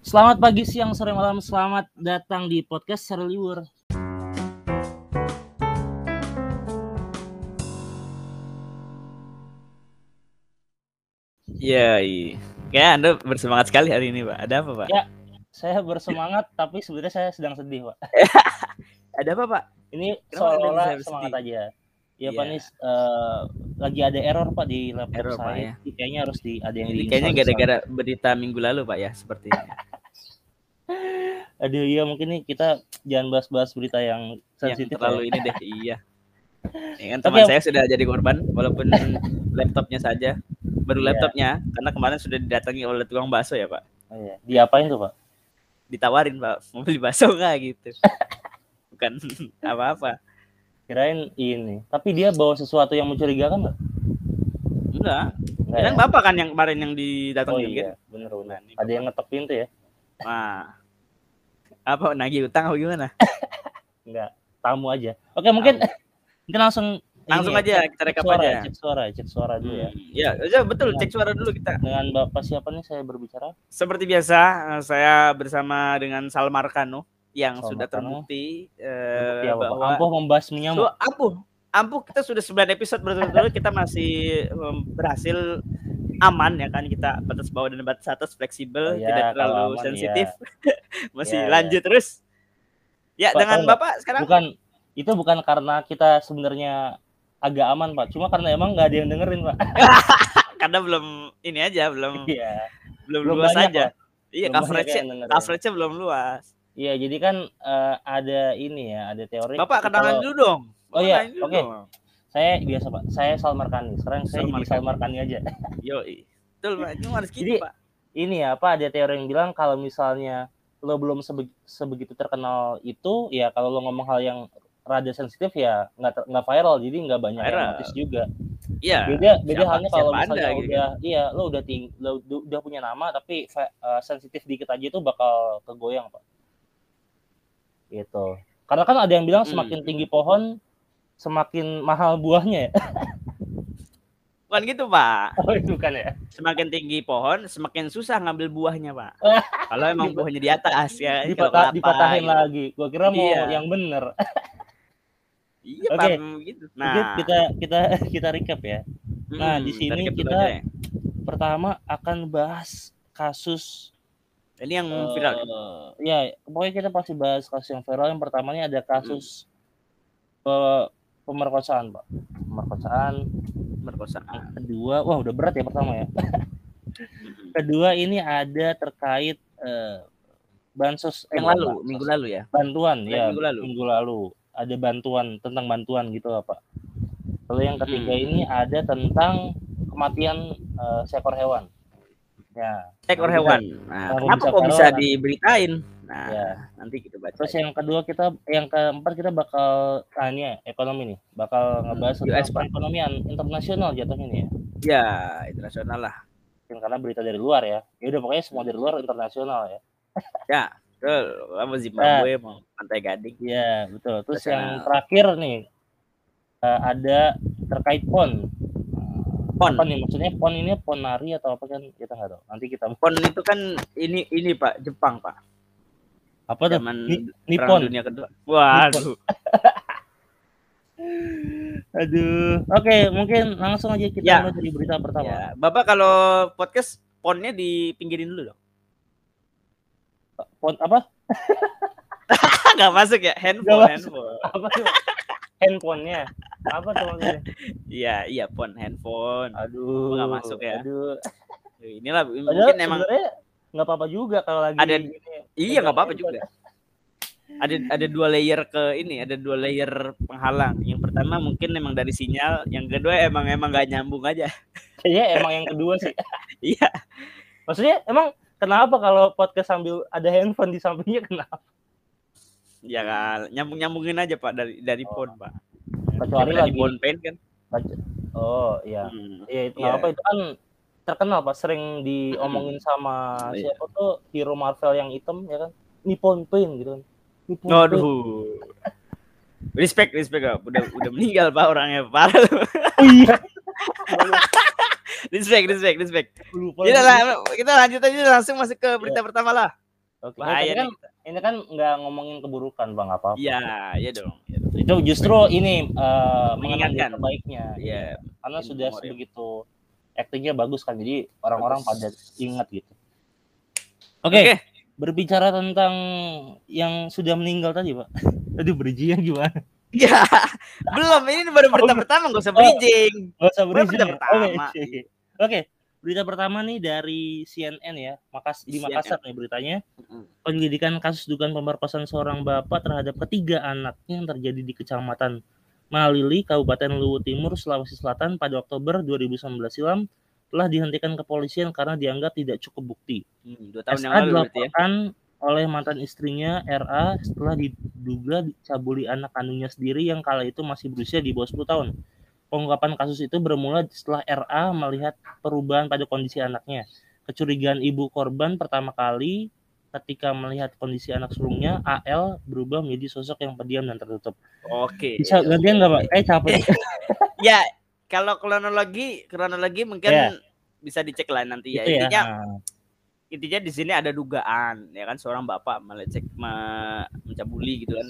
Selamat pagi, siang, sore, malam. Selamat datang di podcast Serliwur. Iya, iya. Kayak Anda bersemangat sekali hari ini, Pak. Ada apa, Pak? Ya, saya bersemangat, tapi sebenarnya saya sedang sedih, Pak. Ada apa, Pak? Ini seolah-olah semangat aja. Ya, Iya. Pak Nis, eh, lagi ada error, Pak, di laptop Error, Pak, saya. ya. Jadi Kayaknya harus di ada yang Ini di kayaknya gara-gara berita minggu lalu, Pak ya, sepertinya. Aduh, iya mungkin nih kita jangan bahas-bahas berita yang yang sensitif terlalu ya. ini deh, iya. Ya kan Tapi teman yang- saya sudah jadi korban walaupun laptopnya saja baru Iya. laptopnya karena kemarin sudah didatangi oleh tukang bakso ya, Pak. Oh, iya. Diapain tuh, Pak? Ditawarin, Pak, mau beli bakso nggak gitu. Bukan apa-apa. Kirain ini. Tapi dia bawa sesuatu yang mencurigakan nggak? Enggak. Nggak Kan ya? Bapak kan yang kemarin yang Oh didatangin kan. iya, bener-bener. Nah, ini Ada yang ngetok pintu ya? Nah. Apa nagih utang apa gimana? Enggak, tamu aja. Oke, mungkin mungkin langsung Langsung ini ya, aja kita rekap suara, aja. Cek suara, cek suara dulu ya. Hmm, Ya, ya betul. Cek suara dulu kita. Dengan Bapak siapa nih saya berbicara? Seperti biasa, eh, saya bersama dengan Salmar Kano yang Salmar sudah terbukti eh, Pak? bahwa Ampuh membasmi So, nyamuk. ampuh, ampuh kita sudah 9 episode berturut-turut kita masih em, berhasil aman ya kan kita batas bawah dan batas atas fleksibel, Oh ya, tidak terlalu aman, sensitif, masih Ya, ya. lanjut terus. Ya Pak, dengan bapak sekarang Bukan itu bukan karena kita sebenarnya agak aman, Pak. Cuma karena emang nggak ada yang dengerin, Pak. karena belum ini aja belum Iya. belum, Belum luas banyak, aja. Pak. Iya coverage coverage belum luas. Iya, jadi kan eh, ada ini ya, ada teori. Bapak kenalan kalau- dulu dong. Oh iya, oke. dong. Saya biasa, Pak. Saya Salmar Kani. Sekarang saya Salmar jadi Salmar Kani aja. Yo, betul Pak. Ini harus gitu, Jadi- Pak. ini ya apa ada teori yang bilang kalau misalnya lo belum sebe- sebegitu terkenal itu ya kalau lo ngomong hal yang rada sensitif ya nggak nggak viral jadi nggak banyak yang Viral. notice juga Iya. beda beda Siapa- halnya kalau misalnya Anda, gitu udah iya lo udah ting lo udah punya nama tapi eh, sensitif dikit aja itu bakal kegoyang pak gitu karena kan ada yang bilang Hmm. semakin tinggi pohon semakin mahal buahnya ya Bukan gitu, Pak. oh itu kan ya Semakin tinggi pohon, semakin susah ngambil buahnya, Pak. Kalau emang buahnya di atas ya. Dipatah, kelapa, dipatahin gitu. lagi gua kira mau Iya. yang bener Iya, Oke. Pak, gitu. Nah, kita kita kita recap ya. nah, hmm, di sini kita- deh. Pertama akan bahas kasus ini yang eh, viral. ya, pokoknya kita pasti bahas kasus yang viral. Yang pertama ini ada kasus eh, pemerkosaan, Pak. Pemerkosaan. Merkosaan. Yang kedua, wah udah berat ya pertama ya. Kedua ini ada terkait eh, bansos eh, yang bukan lalu, bansos, minggu lalu ya. bantuan Eh, ya minggu lalu. minggu lalu ada bantuan tentang bantuan gitu lah, Pak. Lalu yang ketiga Hmm. ini ada tentang kematian eh, seekor hewan. Ya. Ekor hewan. kita- Nah, Kalau kenapa bisa kok bisa diberitain? Nah, Ya. nanti kita baca. Terus yang kedua kita, yang keempat kita bakal tanya ekonomi nih, bakal ngebahas Hmm, tentang US, Pak. perekonomian internasional jatuhnya nih ya. Ya, internasional lah. Mungkin karena berita dari luar ya. Ya udah pokoknya semua dari luar internasional ya. Betul. Kamu Zimbabwe mau Pantai Gading. Iya betul. Terus Internasional. yang terakhir nih eh, ada terkait pon. Pon. Apa nih maksudnya pon ini pon nari atau apa kan kita nggak tahu. Nanti kita Pon itu kan ini ini Pak, Jepang, Pak. apa tuh? Ni- Nippon. Dunia Kedua. Waduh. Aduh. Oke, mungkin langsung aja kita Ya. mulai dari berita pertama. Ya, Bapak kalau podcast ponnya dipinggirin dulu dong. Pon apa? Enggak masuk ya, handphone, Nggak masuk. handphone. Apa? Handphonenya. Apa tuh maksudnya? Iya, iya pon, handphone. Aduh. Nggak masuk ya. Aduh. Inilah Padahal mungkin emang sebenarnya nggak apa-apa juga kalau lagi Ada- gini. iya nggak apa-apa juga. Ada ada dua layer ke ini, ada dua layer penghalang. Yang pertama mungkin emang dari sinyal, yang kedua emang emang nggak nyambung aja. Kayaknya emang yang kedua sih. Iya. Maksudnya emang kenapa kalau podcast sambil ada handphone di sampingnya kenapa? Ya kan, nyambung-nyambungin aja Pak dari dari Oh. phone, Pak. Kecuali lagi phone pen kan. Oh iya. Hmm. Iya itu nggak apa itu kan terkenal Pak sering diomongin sama Iya. siapa tuh hero Marvel yang hitam ya kan. Nippon Pain gitu kan. Nippon. Respect, respect Pak. Udah udah meninggal Pak orangnya parah. lu. Oh, iya. respect, respect, respect. Lupa Kita lagi. lah, kita lanjut aja langsung masuk ke berita pertama lah. Oke. Bahaya tapi kan kita. Ini kan nggak ngomongin keburukan bang apa. Iya, iya dong. Iya dong. Itu justru ini eh mengenang Mengingatkan. baiknya. Iya. Karena in sudah memoriam. sebegitu aktingnya bagus kan. Jadi orang-orang pada ingat gitu. Oke. Oke. Berbicara tentang yang sudah meninggal tadi, Pak. Tadi bridging gimana? Ya, belum. Ini baru berita pertama, gak usah Oh. bridging. Gak usah Baru bridging berita pertama. Oke. Oke. Berita pertama nih dari CNN ya. Makas di. Makassar nih beritanya. Penyelidikan kasus dugaan pemerkosaan seorang bapak terhadap ketiga anaknya yang terjadi di Kecamatan Malili, Kabupaten Luwu Timur, Sulawesi Selatan pada Oktober 2019 silam telah dihentikan kepolisian karena dianggap tidak cukup bukti. Hmm, dua tahun yang SA lalu ya. dilaporkan oleh mantan istrinya RA setelah diduga dicabuli anak kandungnya sendiri yang kala itu masih berusia di bawah 10 tahun. Pengungkapan kasus itu bermula setelah RA melihat perubahan pada kondisi anaknya. Kecurigaan ibu korban pertama kali ketika melihat kondisi anak sulungnya, AL berubah menjadi sosok yang pendiam dan tertutup. Oke. Bisa gantian nggak Pak? Eh capek. Ya, kalau kronologi kronologi mungkin Ya. bisa dicek lah nanti ya. Gitu ya. Intinya Nah, intinya di sini ada dugaan ya kan seorang bapak melecek me- mencabuli gitu kan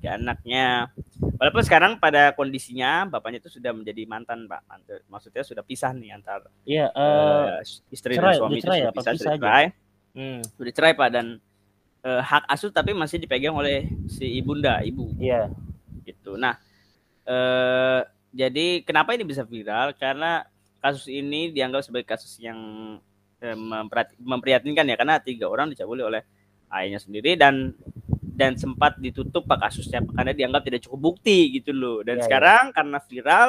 tiga, anaknya. Walaupun sekarang pada kondisinya bapaknya itu sudah menjadi mantan pak, maksudnya sudah pisah nih antar Iya, eh, eh, istri cerai, dan suami itu sudah ya, pisah, pisah sudah cerai, hmm, sudah cerai pak dan eh, hak asuh tapi masih dipegang oleh si ibunda ibu iya. gitu. Nah, eh, jadi kenapa ini bisa viral? Karena kasus ini dianggap sebagai kasus yang memprihatinkan ya, karena tiga orang dicabuli oleh ayahnya sendiri dan dan sempat ditutup pak kasusnya karena dianggap tidak cukup bukti gitu loh. Dan Iya, iya. sekarang karena viral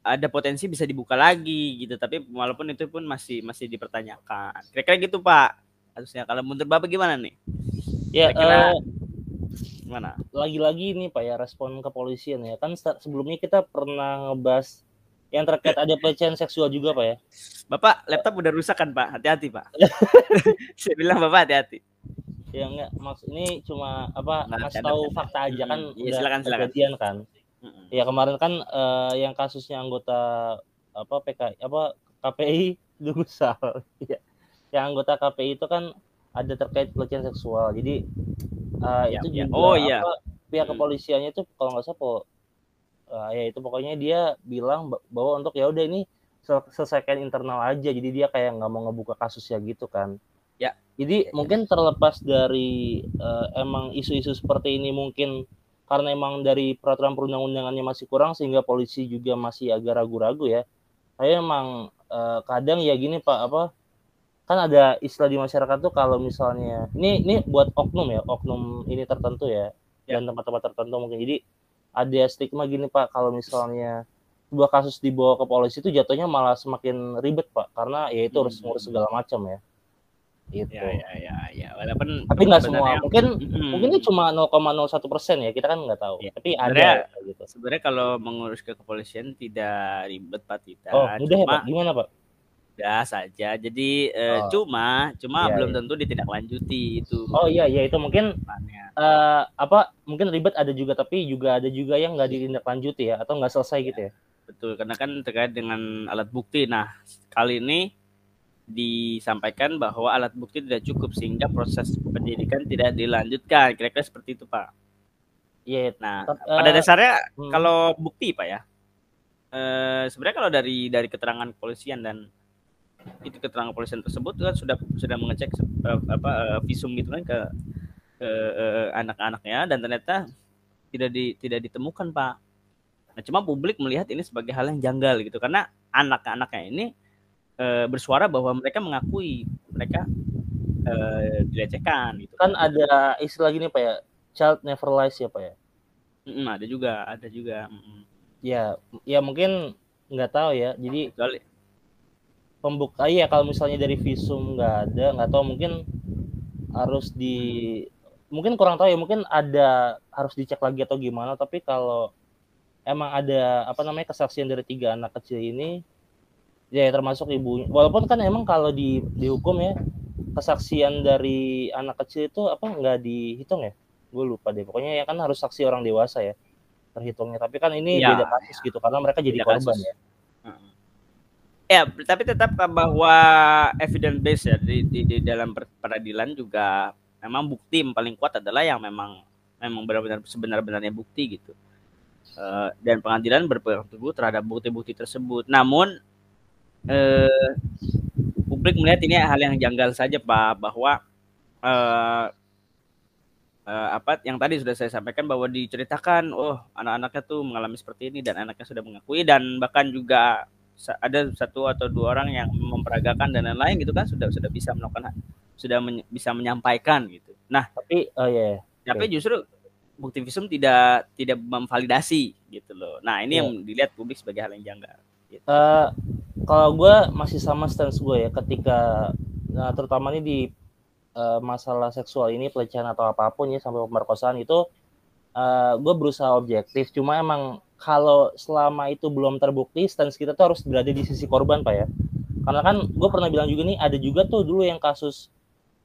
ada potensi bisa dibuka lagi gitu, tapi walaupun itu pun masih masih dipertanyakan. Kira-kira gitu pak kasusnya. Kalau menurut bapak gimana nih? Ya, Kira-kira- eh, Gimana? lagi-lagi ini Pak ya respon kepolisian ya. Kan se- sebelumnya kita pernah ngebahas yang terkait ada pelecehan seksual juga Pak ya. Bapak laptop udah rusak kan Pak? Hati-hati Pak. Saya bilang Bapak hati-hati. Ya enggak maksud ini cuma apa ngasih bercanda, tahu fakta aja kan udah silakan, silakan. kejadian kan. Ya kemarin kan eh, yang kasusnya anggota apa PK apa KPI Dugusal. Iya. Yang anggota KPI itu kan ada terkait pelecehan seksual. Jadi eh, Ya, itu ya. juga Oh, iya. apa, pihak Hmm. kepolisiannya itu kalau nggak salah po, eh, ya itu pokoknya dia bilang ba- bahwa untuk ya udah ini sel- selesaikan internal aja. Jadi dia kayak nggak mau ngebuka kasusnya gitu kan. Ya. Jadi mungkin terlepas dari eh, emang isu-isu seperti ini mungkin karena emang dari peraturan perundang-undangannya masih kurang sehingga polisi juga masih agak ragu-ragu ya. Saya emang eh, kadang ya gini Pak apa kan ada istilah di masyarakat tuh kalau misalnya ini ini buat oknum ya oknum ini tertentu ya, Ya. dan tempat-tempat tertentu mungkin jadi ada stigma gini Pak kalau misalnya sebuah kasus dibawa ke polisi itu jatuhnya malah semakin ribet Pak karena ya itu harus Hmm. ngurus segala macam ya gitu Ya, ya, ya, ya. Walaupun tapi nggak semua sebenarnya- mungkin Mm-mm. mungkin ini cuma 0,01 persen ya kita kan nggak tahu Iya. tapi ada Sebenarnya- kayak gitu sebenarnya kalau mengurus ke kepolisian tidak ribet Pak tidak. oh mudah ya cuma Pak gimana Pak mudah saja. Jadi eh, Oh. cuma cuma Iya, belum iya. tentu ditindaklanjuti itu. oh iya iya itu mungkin eh, apa mungkin ribet ada juga tapi juga ada juga yang nggak ditindaklanjuti ya atau nggak selesai gitu ya Betul, karena kan terkait dengan alat bukti. Nah, kali ini disampaikan bahwa alat bukti tidak cukup sehingga proses penyidikan tidak dilanjutkan. Kira-kira seperti itu, Pak. iya Nah, Tep- pada eh, dasarnya hmm. kalau bukti, Pak ya. Eh sebenarnya kalau dari dari keterangan kepolisian dan itu keterangan kepolisian tersebut kan sudah sudah mengecek eh, apa eh, visum gitu kan ke ke eh, anak-anaknya dan ternyata tidak di tidak ditemukan, Pak. Nah, cuma publik melihat ini sebagai hal yang janggal gitu karena anak-anaknya ini eh, bersuara bahwa mereka mengakui mereka eh, dilecehkan gitu. kan ada istilah gini Pak ya child never lies ya Pak ya Mm, ada juga, ada juga. Mm, ya ya mungkin nggak tahu ya jadi kecuali pembuka iya kalau misalnya dari visum nggak ada nggak tahu mungkin harus di mungkin kurang tahu ya mungkin ada harus dicek lagi atau gimana tapi kalau emang ada apa namanya kesaksian dari tiga anak kecil ini ya termasuk ibunya walaupun kan emang kalau di dihukum ya kesaksian dari anak kecil itu apa nggak dihitung ya gue lupa deh pokoknya ya kan harus saksi orang dewasa ya terhitungnya tapi kan ini Iya, beda kasus gitu karena mereka jadi beda korban kasus. ya. Ya, tapi tetap bahwa evidence base ya di, di, di dalam peradilan juga memang bukti yang paling kuat adalah yang memang memang benar-benar sebenar-benarnya bukti gitu. Uh, dan pengadilan berpegang teguh terhadap bukti-bukti tersebut. Namun uh, publik melihat ini hal yang janggal saja Pak bahwa uh, uh, apa yang tadi sudah saya sampaikan bahwa diceritakan oh anak-anaknya tuh mengalami seperti ini dan anaknya sudah mengakui dan bahkan juga ada satu atau dua orang yang memperagakan dan lain-lain gitu kan sudah sudah bisa melakukan sudah men, bisa menyampaikan gitu. Nah, tapi oh ya. Yeah. Tapi justru bukti visum tidak tidak memvalidasi gitu loh. Nah, ini yeah. yang dilihat publik sebagai hal yang janggal. Gitu. Uh, kalau gue masih sama stance gue ya ketika nah, terutama ini di uh, masalah seksual ini pelecehan atau apa pun ya sampai pemerkosaan itu uh, gue berusaha objektif. Cuma emang kalau selama itu belum terbukti stance kita tuh harus berada di sisi korban pak ya. Karena kan gue pernah bilang juga nih ada juga tuh dulu yang kasus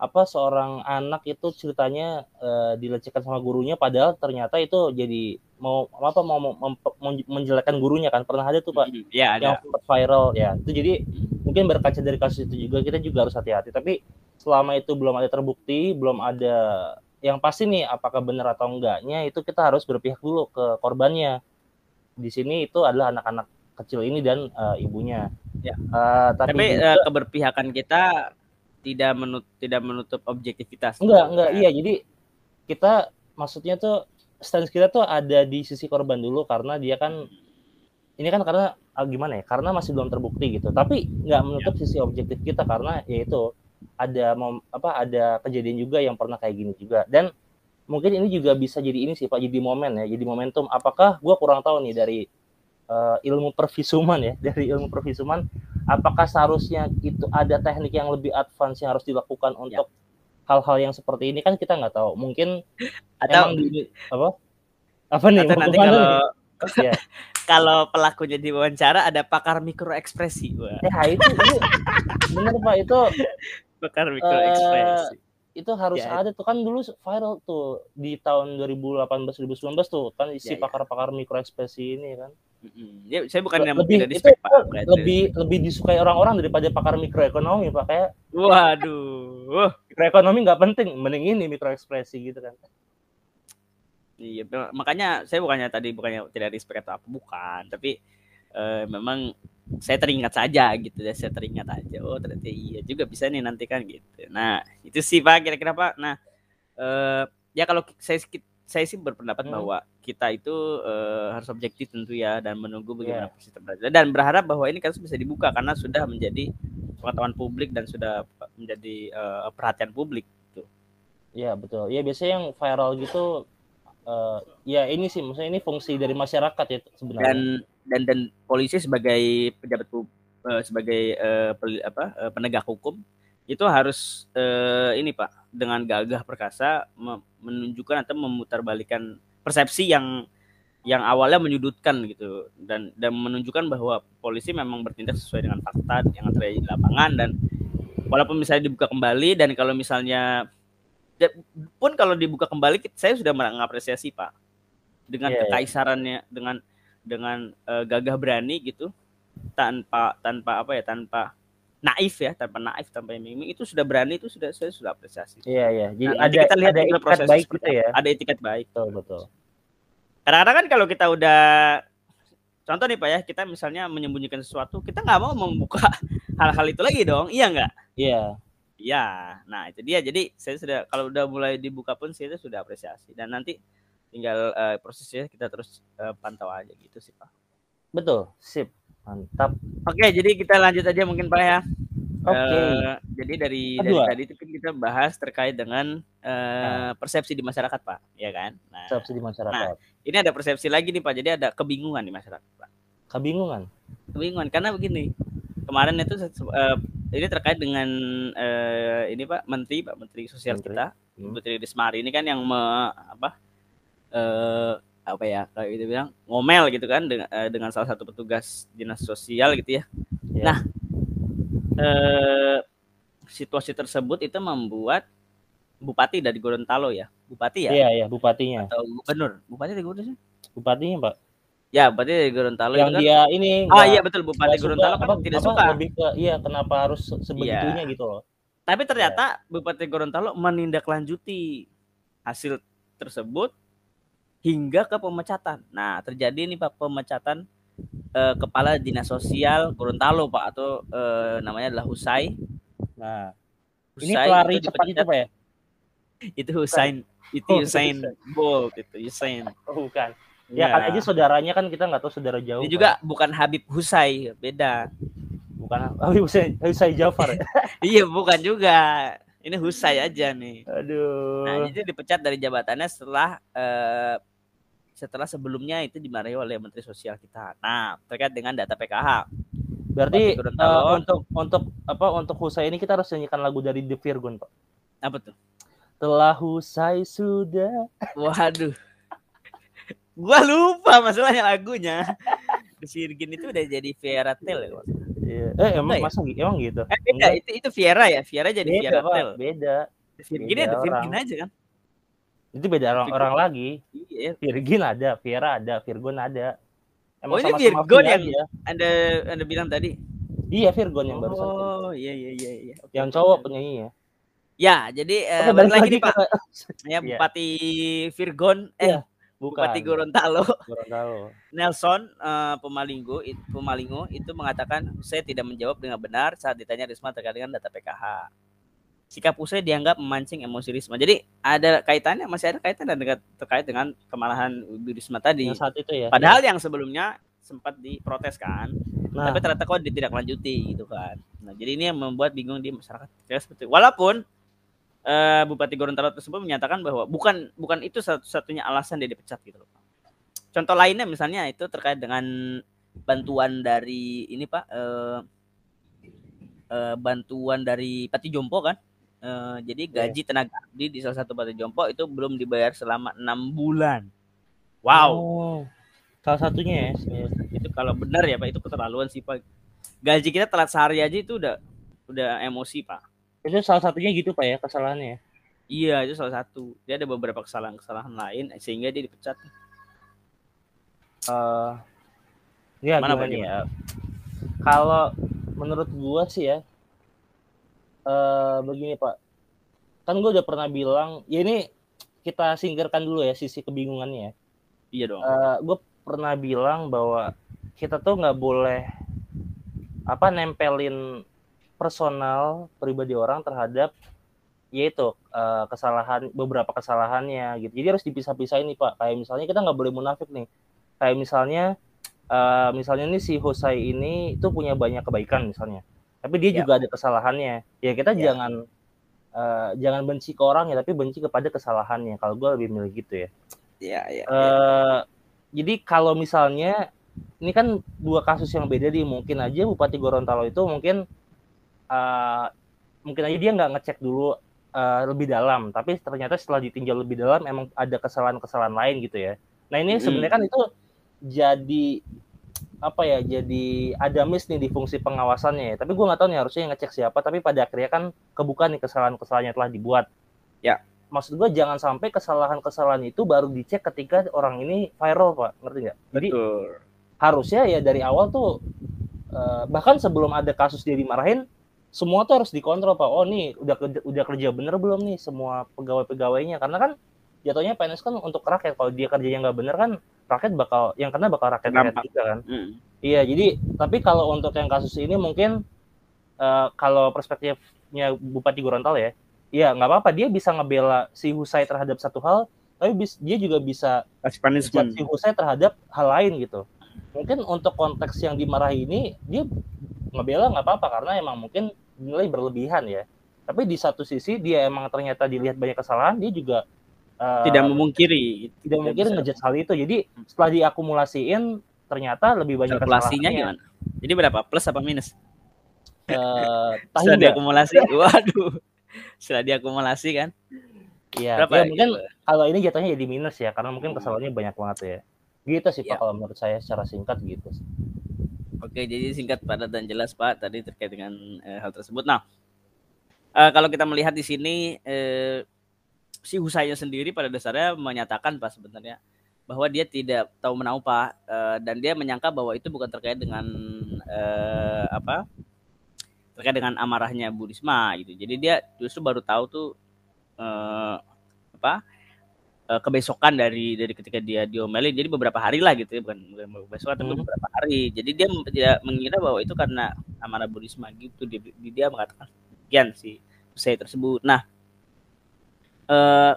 apa seorang anak itu ceritanya uh, dilecehkan sama gurunya padahal ternyata itu jadi mau apa mau, mau menjelekkan gurunya kan pernah ada tuh pak ya, ada. yang viral ya itu jadi mungkin berkaca dari kasus itu juga kita juga harus hati-hati tapi selama itu belum ada terbukti belum ada yang pasti nih apakah benar atau enggaknya itu kita harus berpihak dulu ke korbannya di sini itu adalah anak-anak kecil ini dan uh, ibunya. Ya. Uh, tapi tapi juga, uh, keberpihakan kita tidak menut tidak menutup objektivitas. Enggak, enggak. Iya, jadi kita maksudnya tuh stance kita tuh ada di sisi korban dulu karena dia kan ini kan karena uh, gimana ya? Karena masih belum terbukti gitu. Tapi nggak menutup ya. sisi objektif kita karena yaitu ada mom, apa ada kejadian juga yang pernah kayak gini juga dan mungkin ini juga bisa jadi ini sih Pak jadi momen ya jadi momentum apakah gue kurang tahu nih dari uh, ilmu perfisuman ya dari ilmu perfisuman apakah seharusnya itu ada teknik yang lebih advance yang harus dilakukan ya. Hal-hal yang seperti ini kan kita nggak tahu. Mungkin atau di, apa? Apa nih? Atau nanti kalau ya. kalau pelakunya diwawancara ada pakar mikro ekspresi ya itu, itu benar pak. Itu pakar mikro ekspresi uh, itu harus ya, ada tuh. Kan dulu viral tuh di tahun 2018 2019 tuh kan isi ya, pakar-pakar mikro ekspresi ini kan. Ya, saya bukan yang lebih, itu Pak, lebih lebih disukai orang-orang daripada pakar mikroekonomi Pak kayak. Waduh. Mikroekonomi nggak penting, mending ini mikro ekspresi gitu kan. Iya, makanya saya bukannya tadi bukannya tidak respect atau apa bukan, tapi uh, memang saya teringat saja gitu ya saya teringat aja oh ternyata iya juga bisa nih nanti kan gitu nah itu sih pak kira-kira pak nah uh, ya kalau saya saya sih berpendapat hmm. bahwa kita itu uh, harus objektif tentu ya dan menunggu bagaimana yeah. sistem dan berharap bahwa ini kasus bisa dibuka karena sudah menjadi pengetahuan publik dan sudah menjadi uh, perhatian publik gitu. Iya betul. Ya biasanya yang viral gitu uh, ya ini sih maksudnya ini fungsi dari masyarakat ya sebenarnya. Dan dan dan polisi sebagai pejabat uh, sebagai uh, pel, apa uh, penegak hukum itu harus uh, ini Pak dengan gagah perkasa menunjukkan atau memutarbalikkan persepsi yang yang awalnya menyudutkan gitu dan dan menunjukkan bahwa polisi memang bertindak sesuai dengan fakta yang terjadi di lapangan dan walaupun misalnya dibuka kembali dan kalau misalnya ya, pun kalau dibuka kembali saya sudah mengapresiasi Pak dengan yeah, iya. kekaisarannya dengan dengan uh, gagah berani gitu tanpa tanpa apa ya tanpa naif ya tanpa naif tanpa iming itu sudah berani itu sudah saya sudah apresiasi. Iya iya. Jadi nah, ada kita lihat ada proses baik gitu ya. Ada etiket baik. Betul betul. Kadang-kadang kan kalau kita udah contoh nih pak ya kita misalnya menyembunyikan sesuatu kita nggak mau membuka hal-hal itu lagi dong iya nggak? Iya. Iya. Nah itu dia. Jadi saya sudah kalau udah mulai dibuka pun saya sudah apresiasi. Dan nanti tinggal uh, prosesnya kita terus uh, pantau aja gitu sih pak. Betul sip mantap oke jadi kita lanjut aja mungkin pak ya Oke. Okay. Uh, jadi dari dari tadi itu kan kita bahas terkait dengan uh, nah. persepsi di masyarakat, Pak, ya kan? Nah, persepsi di masyarakat. Nah, ini ada persepsi lagi nih, Pak. Jadi ada kebingungan di masyarakat, Pak. Kebingungan. Kebingungan karena begini. Kemarin itu uh, ini terkait dengan uh, ini Pak Menteri, Pak Menteri Sosial Menteri. kita, hmm. Menteri Rismari ini kan yang me, apa eh, apa ya kayak gitu bilang ngomel gitu kan dengan, eh, dengan salah satu petugas dinas sosial gitu ya. Yeah. Nah, eh, situasi tersebut itu membuat bupati dari Gorontalo ya, bupati ya? Iya iya bupatinya. Atau gubernur, bupati dari Gorontalo Bupatinya pak. Ya, berarti dari Gorontalo yang itu kan dia ini Ah iya betul Bupati nggak suka, Gorontalo kan apa, tidak apa, suka. lebih ke iya kenapa harus se- sebegitunya gitu loh Tapi ternyata Bupati Gorontalo menindaklanjuti hasil tersebut hingga ke pemecatan. Nah, terjadi nih Pak pemecatan eh, kepala dinas sosial Gorontalo Pak atau eh, namanya adalah Husai. nah ini Husai pelari itu cepat itu pak ya itu Husain itu Oh, Usain Husain. Bolt itu Usain. oh, bukan ya kan aja saudaranya kan kita nggak tahu saudara jauh Ini Pak. juga bukan Habib Husai, beda. bukan Habib Hussein Hussein Jafar ya iya, bukan juga. Ini Husai aja nih. aduh Nah, jadi dipecat dari jabatannya setelah eh, setelah sebelumnya itu dimarahi oleh Menteri Sosial kita. Nah, terkait dengan data PKH. berarti eh, untuk untuk apa untuk Hussein ini kita harus nyanyikan lagu dari The Virgon pak Apa tuh? telah Husai sudah Waduh. Gua lupa masalahnya lagunya. The Virgin itu udah jadi Viera Tel ya. Iya. eh emang gitu emang gitu Eh, beda, Enggak. itu itu Viera ya. Viera jadi beda Viera pak Tel. beda The Virgin ya The Virgin aja kan. Itu beda orang, Virgon. orang lagi Iya. Virgin ada Viera ada Virgon ada Oh, ini sama-sama Virgon via yang- aja. Anda Anda bilang tadi. iya Virgon yang barusan Oh, iya iya iya iya. Oke, yang cowok oke. penyanyinya Ya, jadi eh, Oke, balik lagi lagi nih Pak. Ya, Iya. Bupati Virgon eh Iya, bukan Bupati Gorontalo Gorontalo Nelson eh, Pemalinggo it- Pemalingo itu mengatakan saya tidak menjawab dengan benar saat ditanya Risma terkait dengan data PKH. Sikap Usai dianggap memancing emosi Risma. Jadi ada kaitannya masih ada kaitan dan dekat terkait dengan kemarahan Risma tadi. yang saat itu ya Padahal yang sebelumnya sempat diprotes kan, nah tapi ternyata kok ditindaklanjuti gitu kan. Nah, jadi ini yang membuat bingung di masyarakat. Kira seperti. Walaupun eh, Bupati Gorontalo tersebut menyatakan bahwa bukan bukan itu satu-satunya alasan dia dipecat gitu loh. Contoh lainnya misalnya itu terkait dengan bantuan dari ini Pak eh, eh, bantuan dari Pati Jompo kan. Eh, jadi gaji tenaga abdi di salah satu Pati Jompo itu belum dibayar selama enam bulan. Wow, Oh, salah satunya ya iya. itu kalau benar ya Pak itu keterlaluan sih Pak. Gaji kita telat sehari aja itu udah udah emosi Pak. itu salah satunya gitu pak ya kesalahannya ya Iya itu salah satu. Dia ada beberapa kesalahan-kesalahan lain sehingga dia dipecat. Eh, ya Mana, gimana Pak, ya kalau menurut gua sih ya eh begini pak. Kan gua udah pernah bilang ya ini kita singkirkan dulu ya sisi kebingungannya ya. Iya dong. Eh, gue pernah bilang bahwa kita tuh nggak boleh apa nempelin personal pribadi orang terhadap yaitu eh, kesalahan beberapa kesalahannya gitu. Jadi harus dipisah-pisahin nih pak. Kayak misalnya kita nggak boleh munafik nih. Kayak misalnya eh, misalnya nih si Husai ini itu punya banyak kebaikan misalnya tapi dia Ya. juga ada kesalahannya ya kita Ya. jangan eh, jangan benci ke orang ya tapi benci kepada kesalahannya kalau gue lebih milih gitu ya Iya iya. eh jadi kalau misalnya ini kan dua kasus yang beda di mungkin aja Bupati Gorontalo itu mungkin eh mungkin aja dia nggak ngecek dulu eh, lebih dalam tapi ternyata setelah ditinjau lebih dalam emang ada kesalahan-kesalahan lain gitu ya nah ini Mm. sebenarnya kan itu jadi apa ya jadi ada miss nih di fungsi pengawasannya ya. Tapi gue nggak tahu nih harusnya yang ngecek siapa tapi pada akhirnya kan kebuka nih kesalahan-kesalahan yang telah dibuat. Ya. maksud gue jangan sampai kesalahan-kesalahan itu baru dicek ketika orang ini viral pak. Ngerti nggak? Jadi Betul. harusnya ya dari awal tuh eh, bahkan sebelum ada kasus dia dimarahin semua tuh harus dikontrol pak. Oh nih udah kerja, udah kerja bener belum nih semua pegawai pegawainya karena kan jatuhnya PNS kan untuk rakyat kalau dia kerjanya nggak bener kan rakyat bakal yang kena bakal rakyat rakyat juga kan Mm. iya jadi tapi kalau untuk yang kasus ini mungkin eh, kalau perspektifnya Bupati Gorontalo ya iya nggak apa-apa dia bisa ngebela si Husai terhadap satu hal tapi bis- dia juga bisa si Husai terhadap hal lain gitu. Mungkin untuk konteks yang dimarahi ini dia ngebela nggak apa-apa karena emang mungkin nilai berlebihan ya. Tapi di satu sisi dia emang ternyata dilihat banyak kesalahan, dia juga eh, Tidak memungkiri. tidak mungkin bisa. ngejudge hal itu. Jadi setelah diakumulasiin ternyata lebih banyak Kalkulasinya gimana? Jadi berapa? Plus apa minus? Tahu Setelah diakumulasi. Waduh. Setelah diakumulasi kan. Iya, ya, mungkin gitu? kalau ini jatuhnya jadi minus ya karena mungkin Hmm. kesalahannya banyak banget ya. Gitu sih Iya. Pak kalau menurut saya secara singkat gitu. Oke, jadi singkat, padat dan jelas Pak tadi terkait dengan eh, hal tersebut. Nah, eh, kalau kita melihat di sini eh, si Husainya sendiri pada dasarnya menyatakan Pak sebenarnya bahwa dia tidak tahu menahu pak uh, dan dia menyangka bahwa itu bukan terkait dengan uh, apa terkait dengan amarahnya Bu Risma gitu. Jadi dia justru baru tahu tuh uh, apa uh, kebesokan dari dari ketika dia diomelin. Jadi beberapa hari lah gitu ya bukan bukan besokan tapi hmm. beberapa hari. Jadi dia tidak mengira bahwa itu karena amarah Bu Risma gitu. Dia, dia mengatakan sekian si saya tersebut. Nah uh,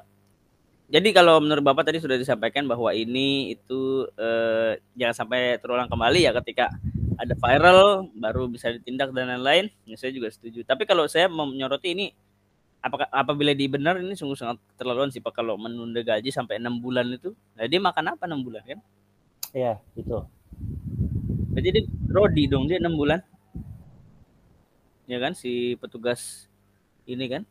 jadi kalau menurut Bapak tadi sudah disampaikan bahwa ini itu uh, jangan sampai terulang kembali ya ketika ada viral baru bisa ditindak dan lain-lain. Ya, saya juga setuju. Tapi kalau saya menyoroti ini apakah apabila dibenar ini sungguh sangat terlaluan sih Pak kalau menunda gaji sampai enam bulan itu. Nah, dia makan apa enam bulan kan? Iya, itu. Jadi dia rodi dong dia enam bulan. Ya kan si petugas ini kan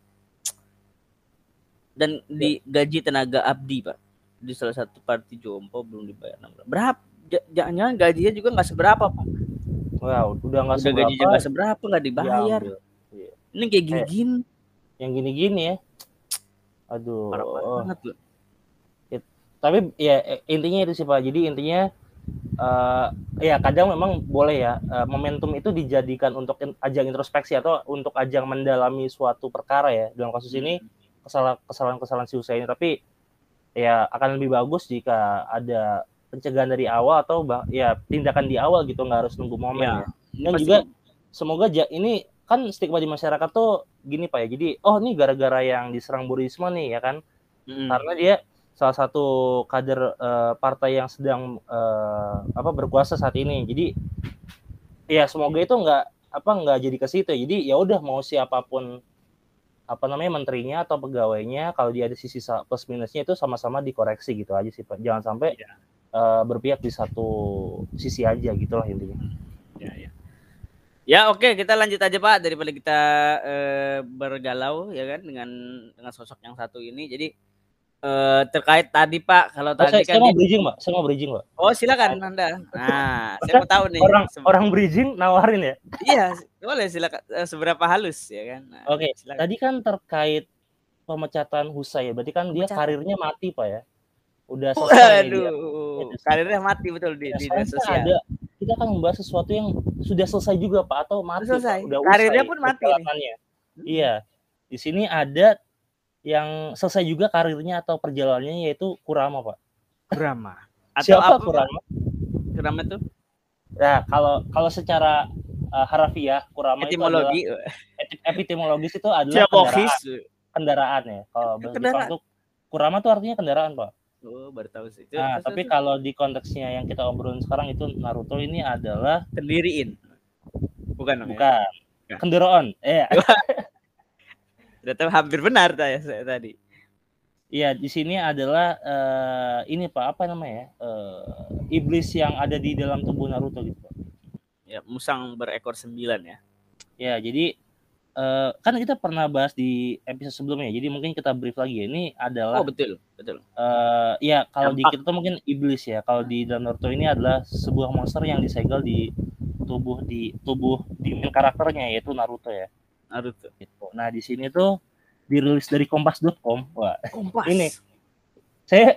dan ya. di gaji tenaga abdi pak. Di salah satu parti jompo belum dibayar enam bulan berapa jangan-jangan gajinya juga nggak seberapa pak. Wow udah nggak seberapa. gaji juga seberapa nggak dibayar. ya, ini kayak eh, gini-gini. eh, yang gini-gini ya. Aduh. Parah banget loh. Ya, tapi ya intinya itu sih pak. Jadi intinya uh, ya kadang memang boleh ya uh, momentum itu dijadikan untuk ajang introspeksi atau untuk ajang mendalami suatu perkara ya. Dalam kasus ini hmm kesalahan-kesalahan si Usain ini tapi ya akan lebih bagus jika ada pencegahan dari awal atau bah, ya tindakan di awal gitu nggak harus nunggu momen ya. ya. Dan pasti. juga semoga ja, ini kan stigma di masyarakat tuh gini pak ya jadi oh ini gara-gara yang diserang Bu Risma nih ya kan hmm. karena dia salah satu kader uh, partai yang sedang uh, apa berkuasa saat ini jadi ya semoga itu nggak apa nggak jadi ke situ jadi ya udah mau siapa pun apa namanya menterinya atau pegawainya kalau dia ada sisi plus minusnya itu sama-sama dikoreksi gitu aja sih Pak. Jangan sampai ya. uh, berpihak di satu sisi aja gitulah intinya. Ya ya. Ya oke kita lanjut aja Pak daripada kita uh, bergalau ya kan dengan dengan sosok yang satu ini. Jadi Uh, terkait tadi Pak, kalau oh, tadi saya, kan saya mau bridging Pak, saya mau bridging Pak. Oh silakan Anda. Nah, saya mau tahu nih. Orang orang bridging nawarin ya? iya, boleh silakan. Eh, seberapa halus ya kan? Nah, Oke, okay. tadi kan terkait pemecatan Husay ya, berarti kan dia karirnya mati Pak ya? Udah selesai. Aduh, dia. karirnya mati betul di, ya, di sosial. Ada, kita akan membahas sesuatu yang sudah selesai juga Pak atau mati? Selesai. Udah karirnya pun mati. Iya. Di sini ada yang selesai juga karirnya atau perjalanannya yaitu Kurama, Pak. Kurama. Atau Siapa apa, Kurama? Kurama itu? Nah, kalau kalau secara uh, harafiah Kurama etimologi itu adalah, epitemologis itu adalah kendaraan, kendaraan ya. Kalau bahasa Jepang itu Kurama itu artinya kendaraan, Pak. Oh, baru tahu sih. Itu, nah, tapi itu. kalau di konteksnya yang kita obrolin sekarang itu Naruto ini adalah kendiriin. Bukan, bukan. Ya? Kendaraan. Eh. Ternyata hampir benar saya, tadi. Iya, di sini adalah uh, ini Pak, apa namanya? Uh, iblis yang ada di dalam tubuh Naruto gitu, Pak. Ya, musang berekor sembilan ya. Ya, jadi uh, kan kita pernah bahas di episode sebelumnya, jadi mungkin kita brief lagi. Ya. Ini adalah Oh, betul, betul. Uh, ya, kalau di kita tuh mungkin iblis ya. Kalau di dalam Naruto ini adalah sebuah monster yang disegel di tubuh di tubuh di karakternya yaitu Naruto ya. Naruto. Gitu. Nah di sini tuh dirilis dari kompas.com. Wah. Kompas. Ini saya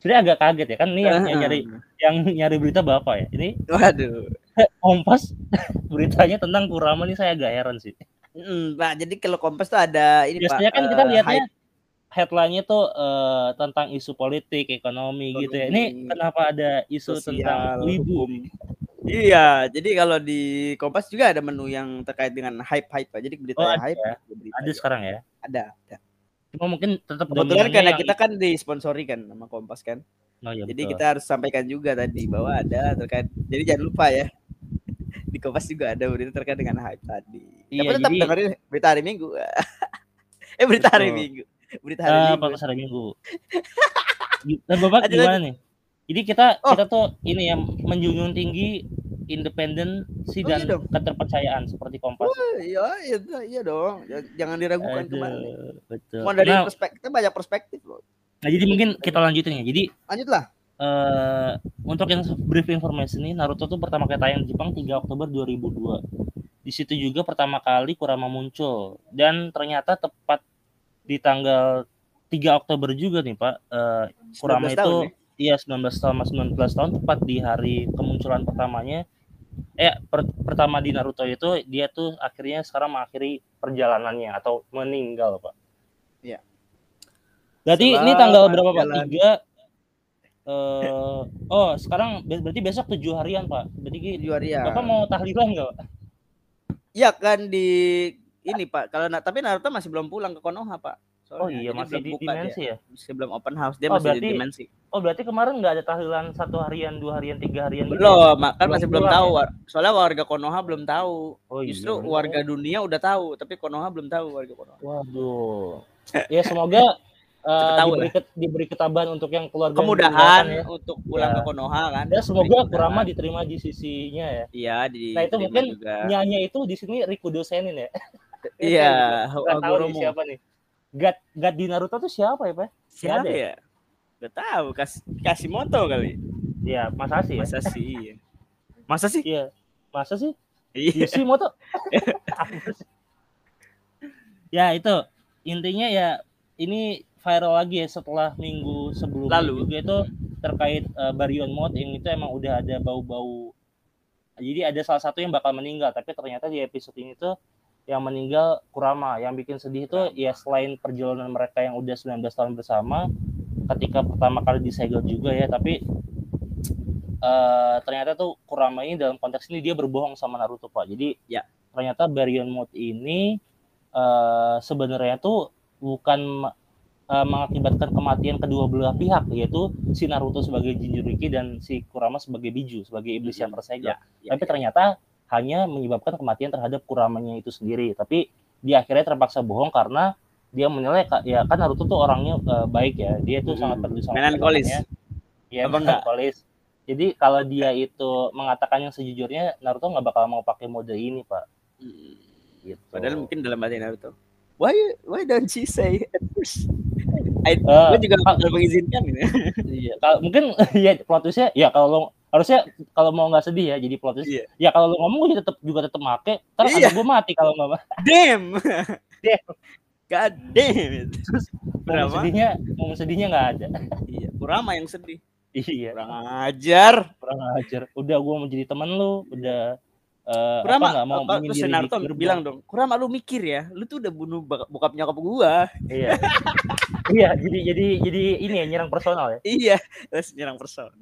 saya agak kaget ya kan ini yang, yang nyari yang nyari berita bapak ya. Ini waduh. Kompas beritanya tentang Kurama ini saya agak heran sih. Hmm, Pak, jadi kalau Kompas tuh ada ini Biasanya Pak. kan kita uh, lihatnya headline-nya tuh uh, tentang isu politik, ekonomi, ekonomi gitu ya. Ini kenapa ada isu sosial, tentang wibu? Iya, jadi kalau di Kompas juga ada menu yang terkait dengan hype-hype, Jadi berita oh, hype. Ya? Berita ada sekarang ya? Ada, ada. Cuma mungkin tetap kebetulan karena yang... kita kan disponsori kan sama Kompas kan. Oh, ya, jadi betul. kita harus sampaikan juga tadi bahwa ada terkait. Jadi jangan lupa ya. di Kompas juga ada berita terkait dengan hype tadi. Iya, Tapi tetap jadi... dengerin berita hari Minggu. eh berita betul. hari Minggu. Berita hari uh, Minggu. hari Minggu. Dan Bapak gimana nih? Jadi kita oh. kita tuh ini ya menjunjung tinggi independensi oh, dan iya keterpercayaan seperti Kompas. Oh, iya, iya, iya dong. Jangan diragukan Aduh, kembali. Betul. Cuma dari nah, perspektif banyak perspektif loh. Nah, jadi mungkin kita lanjutin ya. Jadi lanjutlah. Uh, untuk yang brief informasi ini Naruto tuh pertama kali tayang di Jepang 3 Oktober 2002. Di situ juga pertama kali Kurama muncul dan ternyata tepat di tanggal 3 Oktober juga nih Pak. Uh, Kurama itu ya? Iya 19 tahun sama 19 tahun tepat di hari kemunculan pertamanya eh per, pertama di Naruto itu dia tuh akhirnya sekarang mengakhiri perjalanannya atau meninggal pak. Iya. Berarti ini tanggal berapa pak? Tiga. eh oh sekarang ber- berarti besok tujuh harian pak. Berarti Tujuh harian. bapak mau tahlilan nggak? Pak? Iya kan di ini Pak. Kalau tapi Naruto masih belum pulang ke Konoha Pak. Oh Soalnya, iya jadi masih di dimensi dia. ya. Masih belum open house. Dia Oh, masih di berarti- dimensi. Oh berarti kemarin nggak ada tahlilan satu harian, dua harian, tiga harian gitu ya? Belum, Mak. kan masih belum tahu. ya? Soalnya warga Konoha belum tahu. Oh iya. Justru bener. warga dunia udah tahu, tapi Konoha belum tahu warga Konoha. Waduh. Ya semoga uh, tahu diberi, ket- diberi ketabahan untuk yang keluarga yang Kemudahan ditinggalkan ya. untuk pulang Ya. ke Konoha kan. Ya semoga. Kurama diterima di sisinya ya. Iya, di Nah, itu mungkin juga. Nyanya itu di sini Rikudo Senin ya. Iya, Gak tahu nih siapa nih. God, God di Naruto tuh siapa ya, Pak? Siapa ada ya? Gak tahu, Kas Kasimoto kali. Ya, Masa sih ya. Masa sih? iya. Masa sih? Iya. Masa sih? Iya. Yoshimoto. Apa sih? ya, itu intinya ya ini viral lagi ya setelah minggu sebelumnya Lalu. juga itu terkait uh, Baryon Mode yang itu emang udah ada bau-bau jadi ada salah satu yang bakal meninggal tapi ternyata di episode ini tuh yang meninggal Kurama yang bikin sedih itu ya selain perjalanan mereka yang udah 19 tahun bersama ketika pertama kali disegel juga ya tapi eh, ternyata tuh Kurama ini dalam konteks ini dia berbohong sama Naruto Pak. Jadi Ya. ternyata Baryon Mode ini eh, sebenarnya tuh bukan eh, mengakibatkan kematian kedua belah pihak yaitu si Naruto sebagai Jinchuriki dan si Kurama sebagai Biju sebagai iblis yang tersegel. Ya, tapi ternyata hanya menyebabkan kematian terhadap Kuramanya itu sendiri. Tapi dia akhirnya terpaksa bohong karena dia menilai ya kan Naruto tuh orangnya eh, baik ya dia tuh Hmm. sangat peduli sama Melankolis. ya melankolis jadi kalau dia itu mengatakan yang sejujurnya Naruto nggak bakal mau pakai mode ini pak Hmm. gitu Padahal mungkin dalam hati Naruto. Why why don't you say at first? I, Eh, gue juga bakal mengizinkan ini. iya kalau mungkin ya plot twistnya ya kalau lo harusnya kalau mau nggak sedih ya jadi plot twist Iya. ya kalau lo ngomong gue tetap juga tetap make ntar Iya. gue mati kalau nggak Damn. Damn. God damn it. momen Berapa? sedihnya momen sedihnya nggak ada Iya, Kurama yang sedih. iya Kurang ajar. kurang ajar udah gue mau jadi temen lu udah eh, Kurama apa mau apa, terus Naruto bilang dong, Kurama lu mikir ya, lu tuh udah bunuh bokap nyokap gua. iya iya jadi jadi jadi ini ya nyerang personal ya Iya, terus nyerang personal.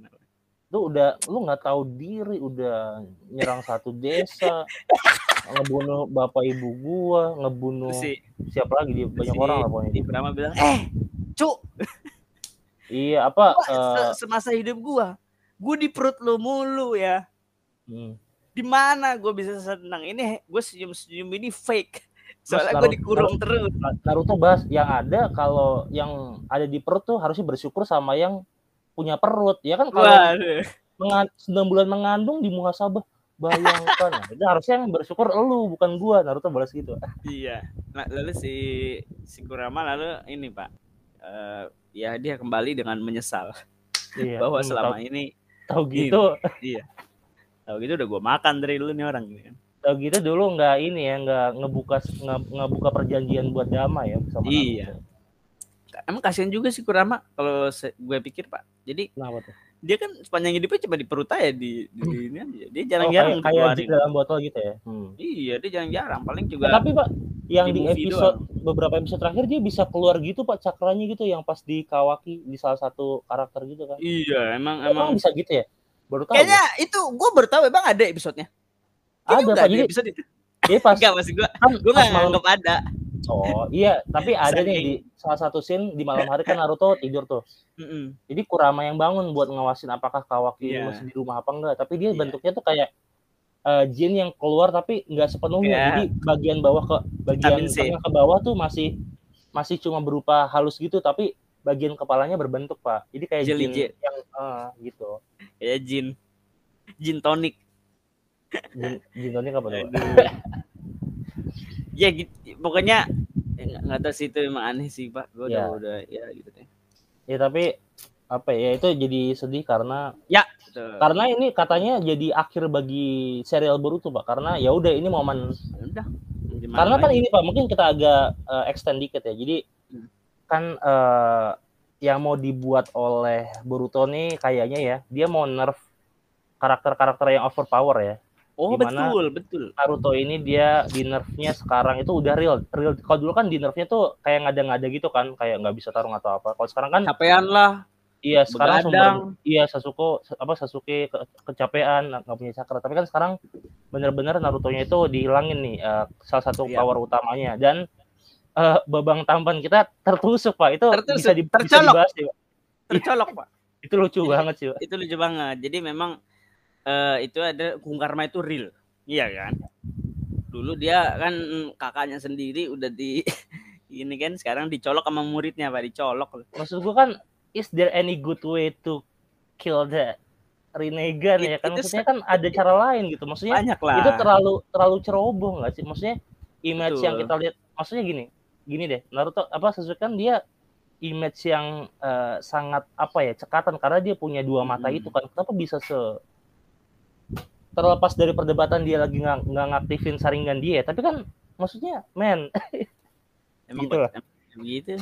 lu udah lu nggak tahu diri udah nyerang satu desa ngebunuh bapak ibu gua ngebunuh si, siapa lagi dia banyak si- orang lah pokoknya si bilang, "Eh, Cuk, iya apa gua eh, se- semasa hidup gua, gua di perut lu mulu ya. hmm, Di mana gua bisa senang? Ini gue senyum-senyum ini fake. Soalnya Naruto- gua dikurung terus. Naruto bahas yang ada kalau yang ada di perut tuh harusnya bersyukur sama yang punya perut ya kan kalau Waduh. menga- 9 bulan mengandung di muhasabah bayangkan nah, itu harusnya yang bersyukur elu bukan gua Naruto balas gitu Iya. Nah, lalu si si Kurama lalu ini pak, eh, ya dia kembali dengan menyesal iya bahwa hmm, selama tahu, ini tahu gitu tahu gitu udah gue makan dari lu nih orang gitu kan. tahu gitu dulu nggak ini ya nggak ngebuka nge- ngebuka perjanjian buat damai ya sama Iya. Naruto. Emang kasihan juga sih Kurama kalau gue pikir pak. Jadi kenapa tuh dia kan sepanjang hidupnya cuma di perut aja di, di, di ini aja. Dia oh, kayak, jarang-jarang kayak jin dalam botol gitu ya hmm. Iya, dia jarang-jarang. Paling juga tapi pak yang di di, episode beberapa episode terakhir dia bisa keluar gitu pak cakranya gitu yang pas di Kawaki di salah satu karakter gitu kan iya, emang emang emang bisa gitu ya baru tahu kayaknya itu gue baru tahu emang ada episodenya. Kayaknya ada pak jadi episode itu. dia pas Enggak masih gue kan gue pas nggak malam nganggap ada. Oh iya tapi ada nih di salah satu scene di malam hari kan Naruto tidur tuh Mm-mm. jadi Kurama yang bangun buat ngawasin apakah Kawaki Iya. masih di rumah apa enggak tapi dia Iya. bentuknya tuh kayak eh, jin yang keluar tapi nggak sepenuhnya Kayak jadi bagian bawah ke bagian tengah ke bawah tuh masih masih cuma berupa halus gitu tapi bagian kepalanya berbentuk pak jadi kayak Jelly jin yang eh, gitu Kayak jin. Jin tonic. jin jin tonic apa tuh. Ya gitu. Pokoknya ya, nggak tahu sih itu emang aneh sih pak. Gue udah Ya. udah ya gitu deh. ya tapi apa ya itu jadi sedih karena Tuh. karena ini katanya jadi akhir bagi serial Boruto pak karena ya udah ini momen Udah. Gimana karena kan ini pak mungkin kita agak eh, extend dikit ya jadi Hmm. kan eh, yang mau dibuat oleh Boruto nih kayaknya ya dia mau nerf karakter-karakter yang overpower ya Oh Dimana- betul betul. Naruto ini dia di nerfnya sekarang itu udah real real kalau dulu kan di nerfnya tuh kayak ngada-ngada gitu kan kayak nggak bisa tarung atau apa kalau sekarang kan Capean lah. iya sekarang begadang. sumber iya Sasuke apa Sasuke ke, kecapean nggak punya cakra tapi kan sekarang bener-bener Naruto-nya itu dihilangin nih eh, salah satu Iya. power utamanya dan eh, babang tampan kita tertusuk pak itu Tertusuk, bisa, di, bisa tercolok. dibahas ya, Pak. Tercolok pak. itu lucu banget sih Pak. itu lucu banget. Jadi memang eh, itu ada Kung Karma itu real. Iya kan? Dulu dia kan kakaknya sendiri udah di ini kan sekarang dicolok sama muridnya Pak, dicolok. maksud gua kan is there any good way to kill the Rinnegan ya kan maksudnya kan ada cara lain gitu maksudnya Banyak lah. itu terlalu terlalu ceroboh nggak sih maksudnya image Betul. yang kita lihat maksudnya gini gini deh Naruto apa Sasuke kan dia image yang eh, sangat apa ya cekatan karena dia punya dua mata Mm-mm. itu kan kenapa bisa se terlepas dari perdebatan dia lagi nggak ngaktifin saringan dia tapi kan maksudnya men emang gitu lah. begitu.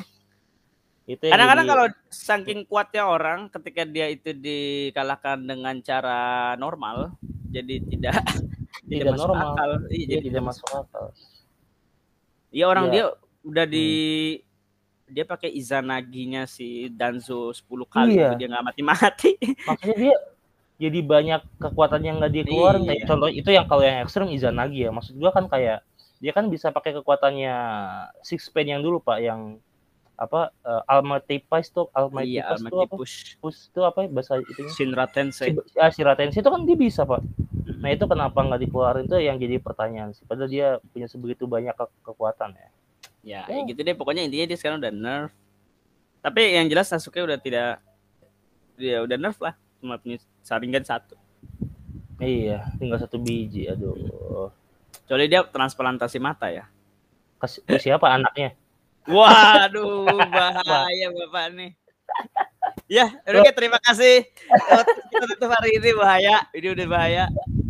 itu Kadang-kadang kalau saking kuatnya orang ketika dia itu dikalahkan dengan cara normal, jadi tidak tidak masuk normal akal. Iya, dia jadi tidak masuk akal Iya orang Iya. dia udah di dia pakai Izanaginya si Danzo 10 kali Iya. tapi dia nggak mati-mati. makanya dia jadi banyak kekuatan yang nggak dia keluarin Iya. kayak contoh itu yang kalau yang ekstrim Izanagi ya maksud gua kan kayak dia kan bisa pakai kekuatannya six pen yang dulu pak yang apa uh, Almighty Pies tuh Almighty iya, tuh Almighty apa Push. Push itu apa ya bahasa itunya Shinra Tensei. si, ah, si Ratensi itu kan dia bisa pak nah itu kenapa nggak dikeluarin tuh yang jadi pertanyaan sih padahal dia punya sebegitu banyak ke- kekuatan ya Ya, Ya. ya gitu deh. Pokoknya intinya dia sekarang udah nerf. Tapi yang jelas Sasuke udah tidak dia udah nerf lah. Cuma punya Sharingan satu. iya tinggal satu biji aduh Kecuali dia transplantasi mata ya. ke siapa anaknya Waduh, bahaya Bapak nih. Ya, oke terima kasih. Kita tutup hari ini bahaya. Ini udah bahaya.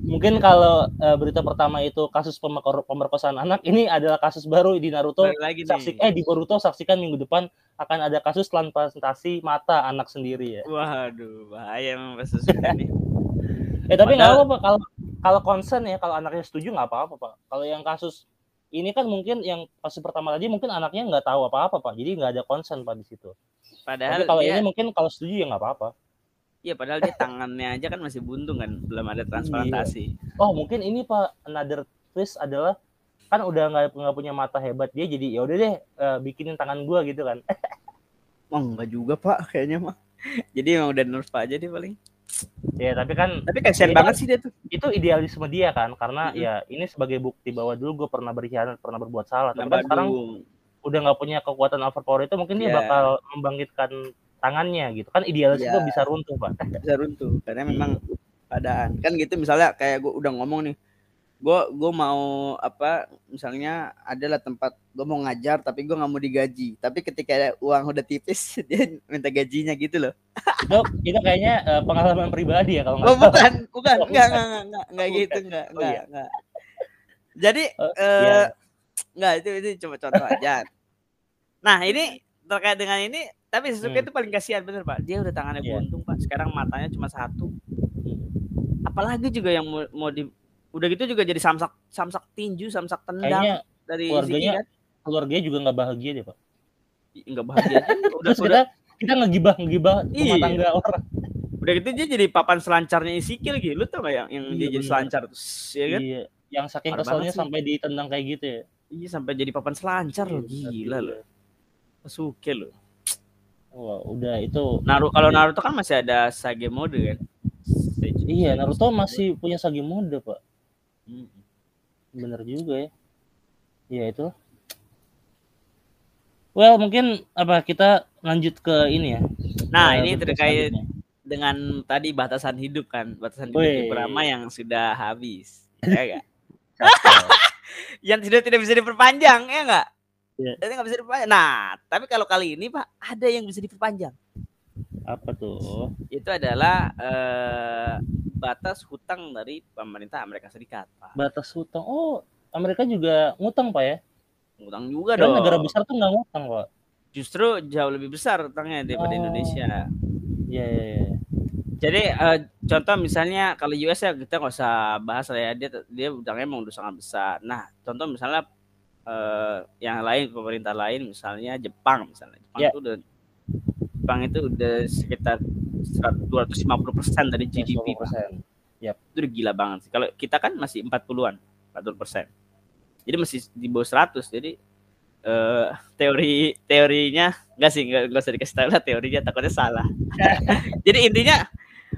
Mungkin kalau eh, berita pertama itu kasus pemerko- pemerkosaan anak ini adalah kasus baru di Naruto. Balik lagi saksi nih. eh di Boruto saksikan minggu depan akan ada kasus transplantasi mata anak sendiri ya. Waduh, bahaya memang Pak Sasuke nih. eh tapi nggak Padahal- apa-apa kalau kalau concern ya kalau anaknya setuju nggak apa-apa pak. Kalau yang kasus ini kan mungkin yang kasus pertama tadi mungkin anaknya nggak tahu apa-apa pak. Jadi nggak ada concern pak di situ. Padahal tapi kalau dia, ini mungkin kalau setuju ya nggak apa-apa iya padahal dia tangannya aja kan masih buntung kan, belum ada transplantasi. oh mungkin ini pak another twist adalah kan udah nggak nggak punya mata hebat dia jadi ya udah deh eh, bikinin tangan gua gitu kan Oh, enggak juga, Pak, kayaknya mah. Jadi emang udah nerf aja dia paling. ya tapi kan Tapi kasihan Iya. banget sih dia tuh. itu idealisme dia kan karena Mm-mm. ya ini sebagai bukti bahwa dulu gue pernah berkhianat pernah berbuat salah tapi kan sekarang udah nggak punya kekuatan overpower itu mungkin dia Iya. bakal membangkitkan tangannya gitu kan idealisme Iya. bisa runtuh pak bisa runtuh karena memang keadaan kan gitu misalnya kayak gue udah ngomong nih gue gue mau apa misalnya adalah tempat gue mau ngajar tapi gue nggak mau digaji tapi ketika uang udah tipis dia minta gajinya gitu loh itu itu kayaknya eh, pengalaman pribadi ya kalau nggak oh, bukan bukan Oh, bukan. enggak enggak, enggak Oh, gitu bukan. enggak Oh, enggak iya. jadi Oh, eh iya. enggak itu itu cuma contoh aja nah ini terkait dengan ini tapi Sasuke Hmm. itu paling kasihan bener pak. Dia udah tangannya Iya. buntung pak. Sekarang matanya cuma satu. Apalagi juga yang mau, mau di udah gitu juga jadi samsak samsak tinju samsak tendang kayaknya dari keluarganya- Ziki kan? keluarganya juga nggak bahagia deh pak. Nggak bahagia udah terus udah. kita kita ngegibah ngegibah rumah Iya. tangga orang. Udah gitu dia jadi papan selancarnya Isiki lagi lu tau gak yang yang Iya, dia jadi bener. selancar terus ya kan? Iya. Yang saking Parah keselnya sampai ditendang kayak gitu ya. Iya sampai jadi papan selancar Iya, gila lo Sasuke lo wah udah itu Naruto kalau Naruto kan masih ada Sage mode kan Sage- iya Sage Naruto mode. masih punya sagi mode pak Hmm. bener juga ya ya itu well mungkin apa kita lanjut ke ini ya nah ini terkait dengan tadi batasan hidup kan batasan hidup Wih. Ibrahima yang sudah habis ya gak? Kacau. yang tidak tidak bisa diperpanjang ya enggak Iya. jadi nggak bisa diperpanjang nah tapi kalau kali ini pak ada yang bisa diperpanjang apa tuh itu adalah eh, batas hutang dari pemerintah Amerika Serikat pak batas hutang oh Amerika juga ngutang pak ya hutang juga Karena dong negara besar tuh nggak ngutang pak justru jauh lebih besar utangnya daripada Oh. Indonesia. Iya iya iya. Jadi eh, contoh misalnya kalau US ya kita nggak usah bahas lah ya dia dia utangnya emang udah sangat besar. Nah contoh misalnya eh, yang lain pemerintah lain misalnya Jepang misalnya Jepang Ya. itu udah Jepang itu udah sekitar 250 persen dari GDP Pak. 20%. itu udah gila banget sih. Kalau kita kan masih 40-an, 40 persen. Jadi masih di bawah 100. Jadi eh, teori teorinya enggak sih, enggak, enggak usah dikasih tahu lah teorinya takutnya salah. Jadi intinya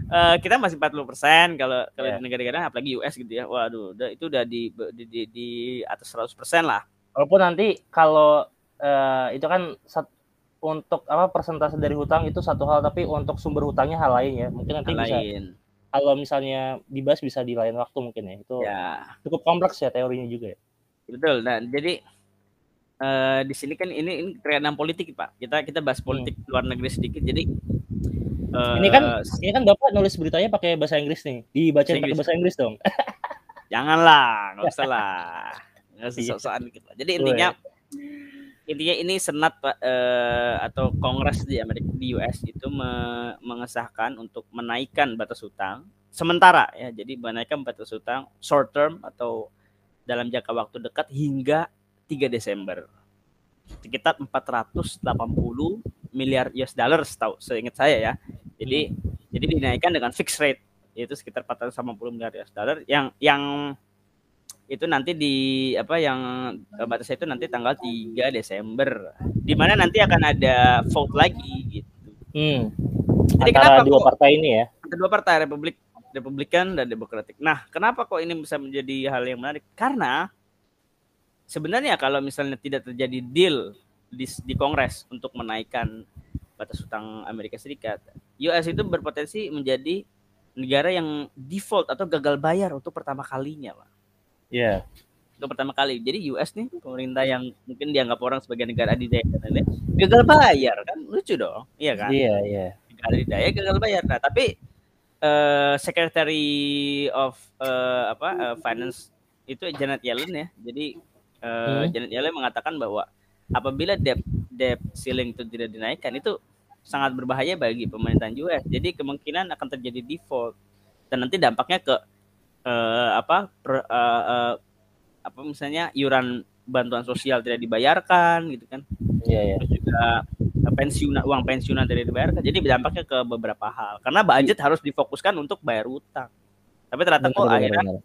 eh, kita masih 40 persen kalau kalau di negara-negara apalagi US gitu ya. Waduh, udah, itu udah di, di, di, di atas 100 persen lah. Walaupun nanti kalau eh, itu kan sat- untuk apa persentase dari hutang itu satu hal tapi untuk sumber hutangnya hal lain ya. Mungkin nanti Hal bisa lain. kalau misalnya dibahas bisa di lain waktu mungkin ya. Itu Ya, cukup kompleks ya teorinya juga ya. betul. Nah, jadi eh, di sini kan ini ini kerjaan politik, Pak. Kita kita bahas politik luar negeri sedikit. Jadi eh, Ini kan ini kan Bapak nulis beritanya pakai bahasa Inggris nih. Dibacain pakai bahasa Inggris dong. Janganlah, nggak usah lah. Iya. sok-sokan dikit lah. Jadi Betul intinya intinya ini senat Pak, eh, atau kongres di Amerika di US itu me- mengesahkan untuk menaikkan batas hutang sementara ya. Jadi menaikkan batas hutang short term atau dalam jangka waktu dekat hingga 3 Desember. Sekitar 480 miliar US dollar setahu seingat saya ya. Jadi jadi dinaikkan dengan fixed rate yaitu sekitar 480 miliar US dollar yang yang itu nanti di apa yang batasnya itu nanti tanggal 3 Desember di mana nanti akan ada vote lagi gitu. Hmm. Jadi Antara kenapa dua kok partai ini ya. kedua partai Republik Republikan dan Demokratik. Nah, kenapa kok ini bisa menjadi hal yang menarik? Karena sebenarnya kalau misalnya tidak terjadi deal di, di Kongres untuk menaikkan batas utang Amerika Serikat, US itu berpotensi menjadi negara yang default atau gagal bayar untuk pertama kalinya, Pak. Iya. Untuk pertama kali. Jadi US nih pemerintah yang mungkin dianggap orang sebagai negara adidaya lain-lain, gagal bayar kan lucu dong, iya kan? Iya, iya. negara adidaya gagal bayar. Nah, tapi eh, Secretary of eh, apa eh, Finance itu Janet Yellen ya. Jadi eh, Hmm. Janet Yellen mengatakan bahwa apabila debt debt ceiling itu tidak dinaikkan itu sangat berbahaya bagi pemerintahan US. Jadi kemungkinan akan terjadi default dan nanti dampaknya ke eh, apa per- eh, eh, apa misalnya iuran bantuan sosial tidak dibayarkan gitu kan. Iya, iya. terus juga pensiunan uang pensiunan tidak dibayarkan. Jadi dampaknya ke beberapa hal. Karena budget harus difokuskan untuk bayar utang. Tapi ternyata kok akhirnya benar.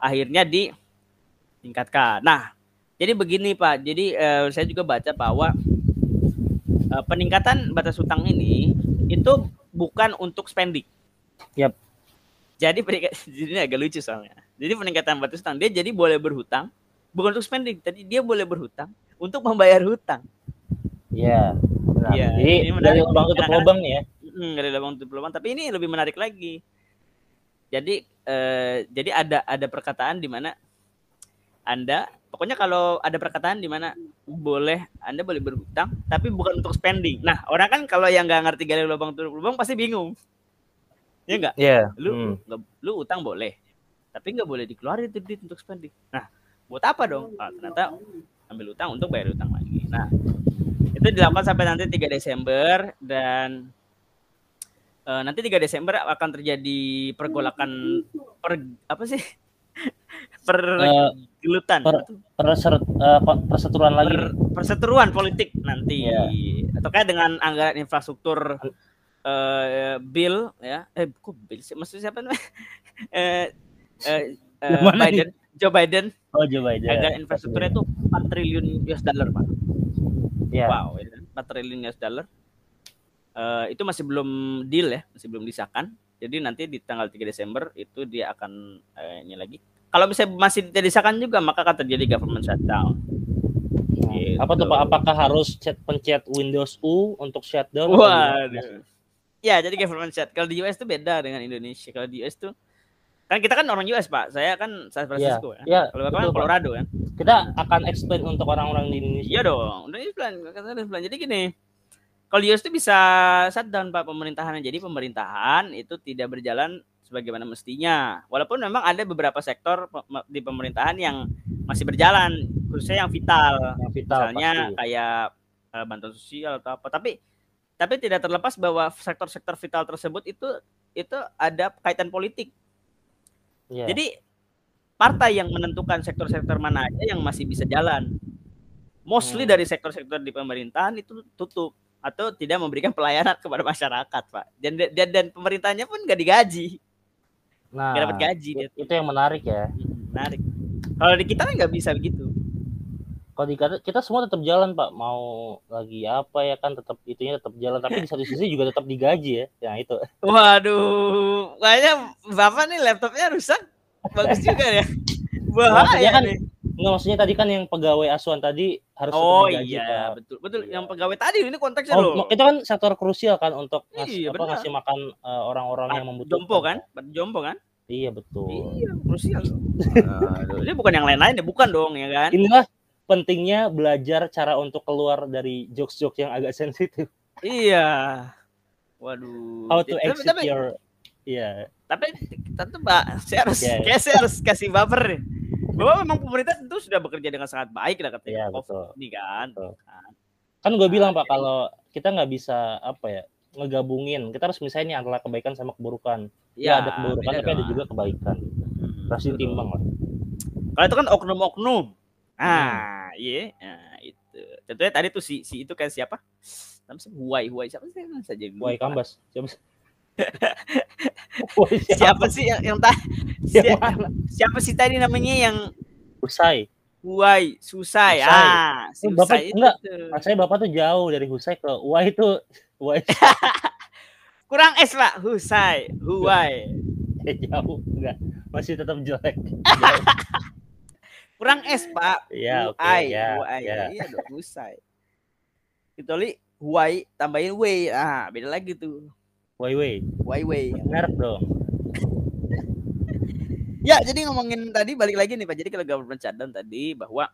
akhirnya ditingkatkan. Nah jadi begini pak. Jadi eh, saya juga baca bahwa eh, peningkatan batas utang ini itu bukan untuk spending. Yap. Jadi peningkat jadi ini agak lucu soalnya jadi peningkatan batas utang dia jadi boleh berhutang bukan untuk spending tadi dia boleh berhutang untuk membayar hutang Iya. Iya, Jadi ini menarik. dari lubang tutup lubang ya. Hmm, ada lubang tutup lubang. Tapi ini lebih menarik lagi. Jadi eh, jadi ada ada perkataan di mana anda pokoknya kalau ada perkataan di mana boleh anda boleh berhutang tapi bukan untuk spending. Nah orang kan kalau yang nggak ngerti gali lubang tutup lubang pasti bingung. Ya enggak? Iya. Lu Hmm. lu utang boleh tapi nggak boleh dikeluarin itu duit untuk spending. Nah buat apa dong? Ah, ternyata ambil utang untuk bayar utang lagi. Nah itu dilakukan sampai nanti 3 Desember dan eh, nanti 3 Desember akan terjadi pergolakan per apa sih pergelutan per- Perser, eh, pe- perseteruan lagi. per- perseteruan politik nanti Iya. terkait dengan anggaran infrastruktur eh, bill ya eh kok bill sih maksudnya siapa namanya eh, eh, eh, Biden Joe Biden Oh, coba aja. anggaran infrastrukturnya itu 4 triliun US dollar pak Iya. Wow, ya, kan? 4 triliun US dollar. Eh, itu masih belum deal ya, masih belum disahkan. Jadi nanti di tanggal 3 Desember itu dia akan eh, ini lagi. Kalau bisa masih tidak disahkan juga maka akan terjadi government shutdown. Gitu. Apa tuh Pak? Apakah harus chat pencet Windows U untuk shutdown? Waduh. Ya, jadi government shut. Kalau di US itu beda dengan Indonesia. Kalau di US tuh kan kita kan orang US, Pak. Saya kan San Francisco ya. Iya, Kalau Bapak kan. Colorado kan. Kita akan explain untuk orang-orang di Indonesia. Iya dong, udah udah plan. Jadi gini, kalau di US itu bisa shutdown pak pemerintahannya. Jadi pemerintahan itu tidak berjalan sebagaimana mestinya. Walaupun memang ada beberapa sektor di pemerintahan yang masih berjalan, khususnya yang vital. Yang vital Misalnya pasti. kayak uh, bantuan sosial atau apa. Tapi tapi tidak terlepas bahwa sektor-sektor vital tersebut itu itu ada kaitan politik. Yeah. Jadi partai yang menentukan sektor-sektor mana aja yang masih bisa jalan. Mostly hmm. dari sektor-sektor di pemerintahan itu tutup atau tidak memberikan pelayanan kepada masyarakat, Pak. Dan dan, dan pemerintahnya pun nggak digaji. Nah, gak dapat gaji. Itu, itu yang menarik ya. Menarik. Kalau di kita kan nggak bisa begitu. Kalau di kita, semua tetap jalan pak, mau lagi apa ya kan tetap itunya tetap jalan, tapi di satu sisi juga tetap digaji ya, ya itu. Waduh, kayaknya bapak nih laptopnya rusak, bagus juga ya. Bahaya kan, nih. Nggak, maksudnya tadi kan yang pegawai asuhan tadi harus Oh digaji, iya, pak. betul betul. Iya. Yang pegawai tadi ini konteksnya oh, loh. Itu kan sektor krusial kan untuk ngas, iya, apa, ngasih makan uh, orang-orang yang membutuhkan. Jompo kan, jompo kan? Iya betul. Iya, krusial. Aduh, ini bukan yang lain-lain ya, bukan dong ya kan? Inilah pentingnya belajar cara untuk keluar dari jokes-jokes yang agak sensitif. Iya. Waduh. How to exit tapi, your Iya. Tapi tentu Mbak, saya harus yeah. kayak saya harus kasih baper nih. Bahwa memang pemerintah tentu sudah bekerja dengan sangat baik lah katanya. Iya, betul. Ini kan. Betul. Kan gue bilang Pak kalau kita nggak bisa apa ya ngegabungin kita harus misalnya antara kebaikan sama keburukan ya, ya ada keburukan tapi ada juga kebaikan hmm, harus ditimbang lah kalau itu kan oknum-oknum ah hmm. iya. Nah, itu. Contohnya tadi tuh si si itu kan siapa? Namanya Huai Huai siapa sih? Saja Huai Kambas. Siapa sih? Siapa? Sih yang yang tadi siapa, siapa sih tadi namanya yang Usai Huai, Susai. Husai. Ah, si Bapak itu enggak, saya Bapak tuh jauh dari Husai ke Huai itu. Kurang S pak, Husai, Huai. Ya, jauh, enggak, masih tetap jelek. Kurang S pak. Iya, oke. Okay, ya, Huai, ya. iya dong, Husai. Kecuali Huai tambahin W, ah beda lagi tuh. Huai Huai. Huai. Merek dong. ya, jadi ngomongin tadi balik lagi nih Pak. Jadi kalau government shutdown tadi bahwa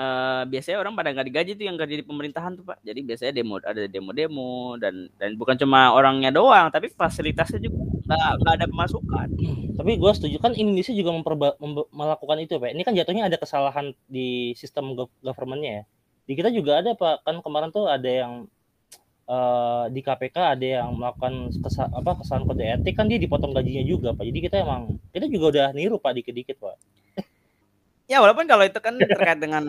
uh, biasanya orang pada nggak digaji tuh yang kerja di pemerintahan tuh pak. Jadi biasanya demo ada demo-demo dan dan bukan cuma orangnya doang tapi fasilitasnya juga nggak nggak ada pemasukan. Tapi gue setuju kan Indonesia juga memperba, mem, melakukan itu pak. Ini kan jatuhnya ada kesalahan di sistem governmentnya ya. Di kita juga ada pak. Kan kemarin tuh ada yang uh, di KPK ada yang melakukan kesa, apa kesalahan kode etik kan dia dipotong gajinya juga pak. Jadi kita emang kita juga udah niru pak dikit-dikit pak Ya walaupun kalau itu kan terkait dengan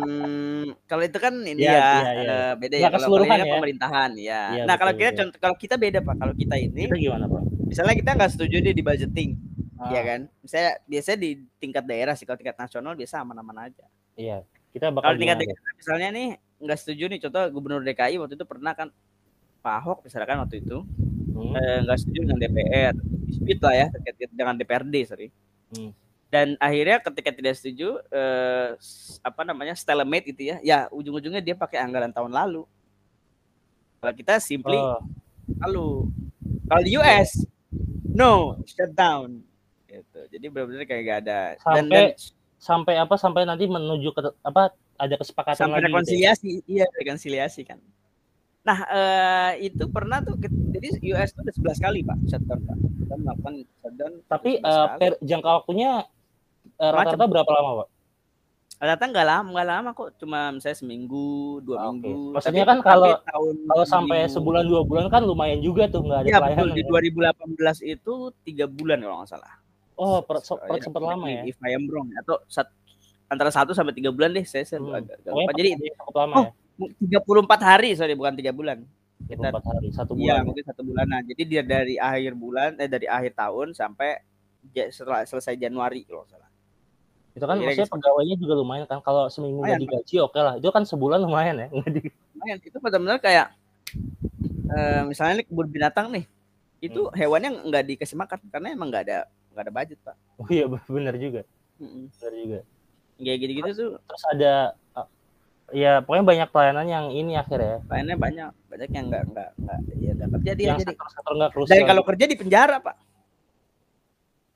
kalau itu kan ini ya, ya, ya, ya. Uh, beda ya kalau, kalau ya. pemerintahan ya. ya nah betul, kalau kita contoh kalau kita beda pak kalau kita ini kita gimana pak? Misalnya kita nggak setuju nih di budgeting, ah. ya kan? Misalnya biasanya di tingkat daerah sih kalau tingkat nasional biasa aman-aman aja. Iya. Kita bakal kalau tingkat daerah misalnya nih nggak setuju nih contoh gubernur DKI waktu itu pernah kan Pak Ahok misalkan waktu itu nggak hmm. eh, setuju dengan DPR, dispute lah ya terkait dengan DPRD sorry. Hmm dan akhirnya ketika tidak setuju eh, apa namanya stalemate itu ya ya ujung-ujungnya dia pakai anggaran tahun lalu. Kalau kita simply oh. lalu. Kalau di US no shutdown gitu. Jadi benar-benar kayak gak ada. Sampai dan, dan, sampai apa sampai nanti menuju ke apa ada kesepakatan sampai lagi rekonsiliasi gitu ya? iya rekonsiliasi kan. Nah eh, itu pernah tuh jadi US itu udah 11 kali pak shutdown pak. Kita melakukan shutdown tapi uh, per jangka waktunya rata-rata berapa lama pak? Rata-rata nggak lama, nggak lama kok. Cuma misalnya seminggu, dua ah, minggu. Maksudnya kan kalau tahun kalau sampai sebulan dua bulan kan lumayan juga tuh nggak ada ya, pelayanan. Betul. Di 2018 ya? itu tiga bulan kalau nggak salah. Oh, per, so, per, sempat lama ya? If I am wrong. Atau sat, antara satu sampai tiga bulan deh. Saya, saya hmm. agak, agak lupa. Jadi lama oh, ya? 34 hari, sorry bukan tiga bulan. Kita, hari, satu iya, bulan. Iya, mungkin satu bulanan. Jadi dia dari akhir bulan, eh dari akhir tahun sampai setelah selesai Januari kalau salah. Itu kan maksudnya gitu. pegawainya juga lumayan kan. Kalau seminggu nggak digaji oke okay lah. Itu kan sebulan lumayan ya. Lumayan. Itu benar-benar kayak uh, misalnya nih kebun binatang nih. Itu hmm. hewannya nggak dikasih makan karena emang nggak ada nggak ada budget pak. Oh iya benar juga. Benar juga. Kayak gitu-gitu tuh. Terus ada uh, ya pokoknya banyak pelayanan yang ini akhirnya. Pelayanannya banyak, banyak yang nggak nggak nggak ya nggak kerja dia yang jadi. Sektor nggak Dan kalau kerja di penjara pak.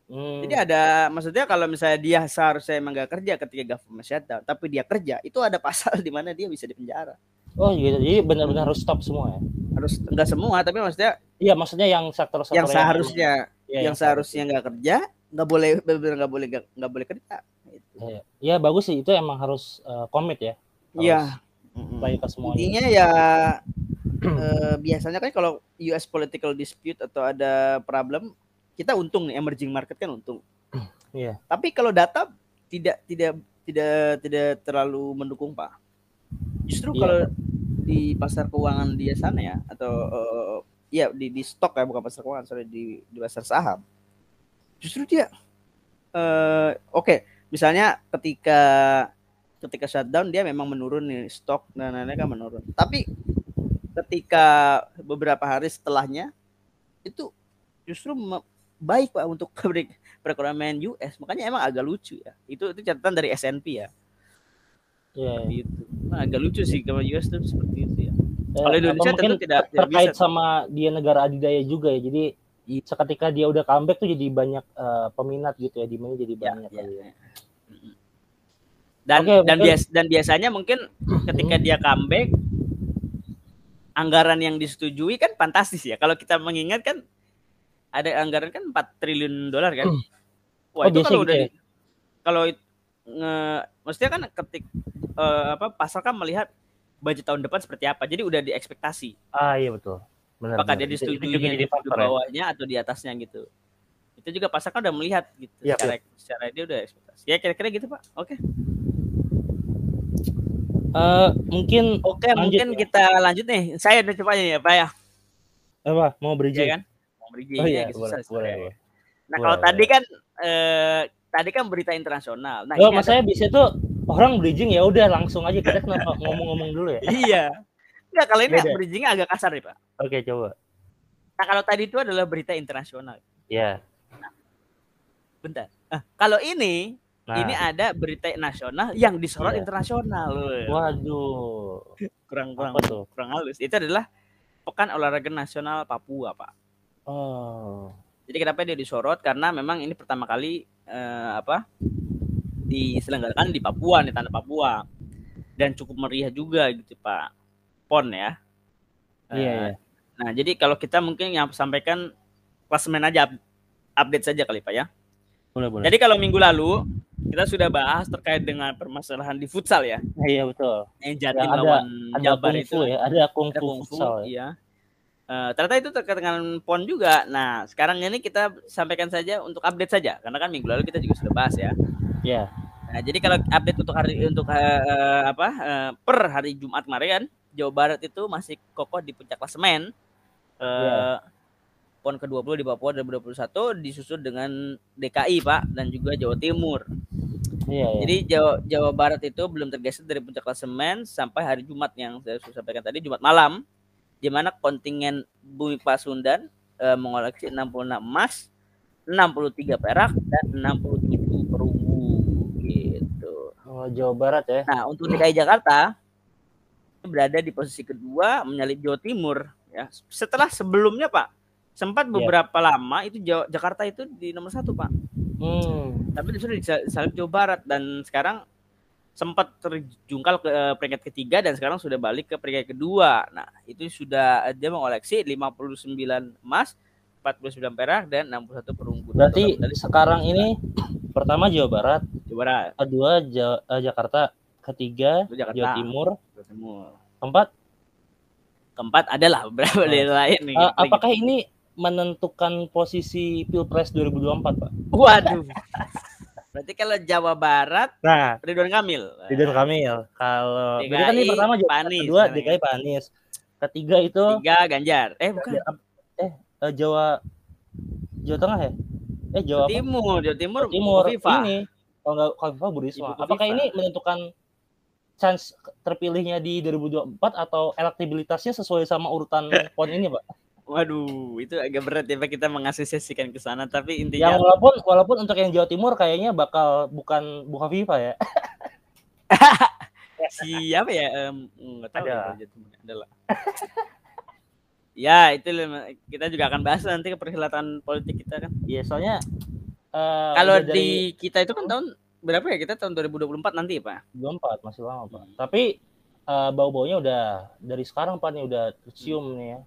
Hmm. Jadi ada maksudnya kalau misalnya dia seharusnya emang gak kerja ketika government shutdown, tapi dia kerja, itu ada pasal di mana dia bisa dipenjara. Oh gitu. Jadi benar-benar harus stop semua ya. Harus enggak semua, tapi maksudnya Iya, maksudnya yang sektor-sektor yang seharusnya yang, ya, yang, seharusnya nggak kerja, nggak boleh benar nggak boleh nggak boleh kerja. Gitu. Iya, ya, bagus sih itu emang harus uh, komit ya. Iya. Baik ke semuanya. Intinya ya eh, biasanya kan kalau US political dispute atau ada problem kita untung nih emerging market kan untung. Iya. Tapi kalau data tidak tidak tidak tidak terlalu mendukung pak. Justru Iya. kalau di pasar keuangan dia sana ya atau eh, ya di di stok ya bukan pasar keuangan sorry di di pasar saham. Justru dia eh oke misalnya ketika ketika shutdown dia memang menurun nih stok dan lain-lain kan menurun. Tapi ketika beberapa hari setelahnya itu justru baik pak untuk pabrik perekonomian US makanya emang agak lucu ya itu itu catatan dari S&P ya Iya. seperti itu Nah, agak lucu sih kalau US tuh seperti itu ya Eh, Kalau Indonesia apa tentu tidak- ter- tidak terkait bisa. sama dia negara adidaya juga ya. Jadi Iya. seketika dia udah comeback tuh jadi banyak eh, peminat gitu ya, demandnya jadi Ya, banyak ya, kali ya. Dan Oke, dan mungkin- bias dan biasanya mungkin ketika dia comeback anggaran yang disetujui kan fantastis ya kalau kita mengingat kan ada anggaran kan 4 triliun dolar kan wah Oh, itu kalau gitu udah ya? di- kalau nge, maksudnya kan ketik eh, apa pasar kan melihat budget tahun depan seperti apa jadi udah diekspektasi Ah iya betul. Benar. apakah benar. dia Itu- itu disetujui juga jadi di ya. bawahnya atau di atasnya gitu itu juga pasar kan udah melihat gitu Iya, secara secara dia udah ekspektasi ya kira-kira gitu pak oke Eh, mungkin oke Lanjut mungkin ya. kita lanjut nih saya udah cepatnya ya pak ya apa mau Iya bridging? kan mau bridging Oh ya, iya, gitu, boleh, susah boleh, sebenarnya. boleh. nah Boleh, kalau boleh. tadi kan eh, tadi kan berita internasional nah Oh, mas ada- bisa tuh orang bridging ya udah langsung aja kita kenapa ngomong-ngomong dulu ya. iya Enggak, kalau ini Beda. bridgingnya agak kasar nih pak Oke, coba. nah kalau tadi itu adalah berita internasional Ya. bentar Ah, kalau ini Nah, ini ada berita nasional yang disorot Iya. internasional loh waduh. kurang kurang Apa tuh? kurang halus itu adalah pekan olahraga nasional Papua pak Oh. jadi kenapa dia disorot karena memang ini pertama kali eh, apa diselenggarakan di Papua nih tanah Papua dan cukup meriah juga gitu pak pon ya Iya, iya. nah jadi kalau kita mungkin yang sampaikan klasemen aja up- update saja kali pak ya Boleh, boleh. jadi kalau minggu lalu kita sudah bahas terkait dengan permasalahan di futsal ya iya, betul. yang Jatim Ya, ada- lawan Ada Jabar kungfu itu ya, ada kungfu ada kungfu futsal ya. Eh, ternyata itu terkait dengan pon juga nah sekarang ini kita sampaikan saja untuk update saja karena kan minggu lalu kita juga sudah bahas ya Iya. nah jadi kalau update untuk hari untuk eh, apa eh, per hari Jumat kemarin Jawa Barat itu masih kokoh di puncak klasemen eh Iya. pon ke-20 di Papua 2021 disusul dengan DKI Pak dan juga Jawa Timur Iya, iya. jadi Jawa, Jawa Barat itu belum tergeser dari puncak klasemen sampai hari Jumat yang saya sudah sampaikan tadi Jumat malam di mana kontingen Bumi Pasundan eh, mengoleksi 66 emas, 63 perak dan 67 perunggu gitu. Oh, Jawa Barat ya. Nah, untuk DKI Jakarta berada di posisi kedua menyalip Jawa Timur ya. Setelah sebelumnya Pak sempat Iya. beberapa lama itu Jawa, Jakarta itu di nomor satu Pak Hmm. tapi justru disalip Jawa Barat dan sekarang sempat terjungkal ke eh, peringkat ketiga dan sekarang sudah balik ke peringkat kedua. Nah, itu sudah dia mengoleksi 59 emas, 49 perak dan 61 perunggu. Berarti Total medali sekarang ini pertama Jawa Barat, Jawa Barat, kedua Ja- eh, Jakarta, ketiga Jakarta, Jawa Timur, Jawa Timur. keempat. Keempat adalah beberapa daerah lain nih. Eh, apakah ini menentukan posisi Pilpres 2024, Pak? Waduh. Berarti kalau Jawa Barat Nah, Ridwan Kamil. Ridwan Kamil. Kalau DKI kan ini pertama Jawa Panis kedua. DKI Panis. Ketiga itu Tiga Ganjar. Eh bukan. eh Jawa Jawa Tengah ya? Eh Jawa? Timur, Jawa Timur. Timur Bukoviva. ini kalau nggak Kofifa Bu Risma. Ibu Apakah ini menentukan chance terpilihnya di 2024 atau elektabilitasnya sesuai sama urutan pon ini, Pak? Waduh, itu agak berat ya Pak kita mengasosiasikan ke sana. Tapi Yang intinya walaupun walaupun untuk yang Jawa Timur kayaknya bakal bukan Bu Kofifa ya. siapa ya? Em, nggak tahu. Ada. ya kalau Jawa Timur. Ada lah. ya itu kita juga akan bahas nanti ke perhelatan politik kita kan. Iya, soalnya eh, Kalau dari di kita itu kan tahun berapa ya? Kita tahun 2024 nanti ya Pak. 24 masih lama, Pak. Hmm. Tapi eh, bau-baunya udah dari sekarang Pak nih udah tercium nih ya.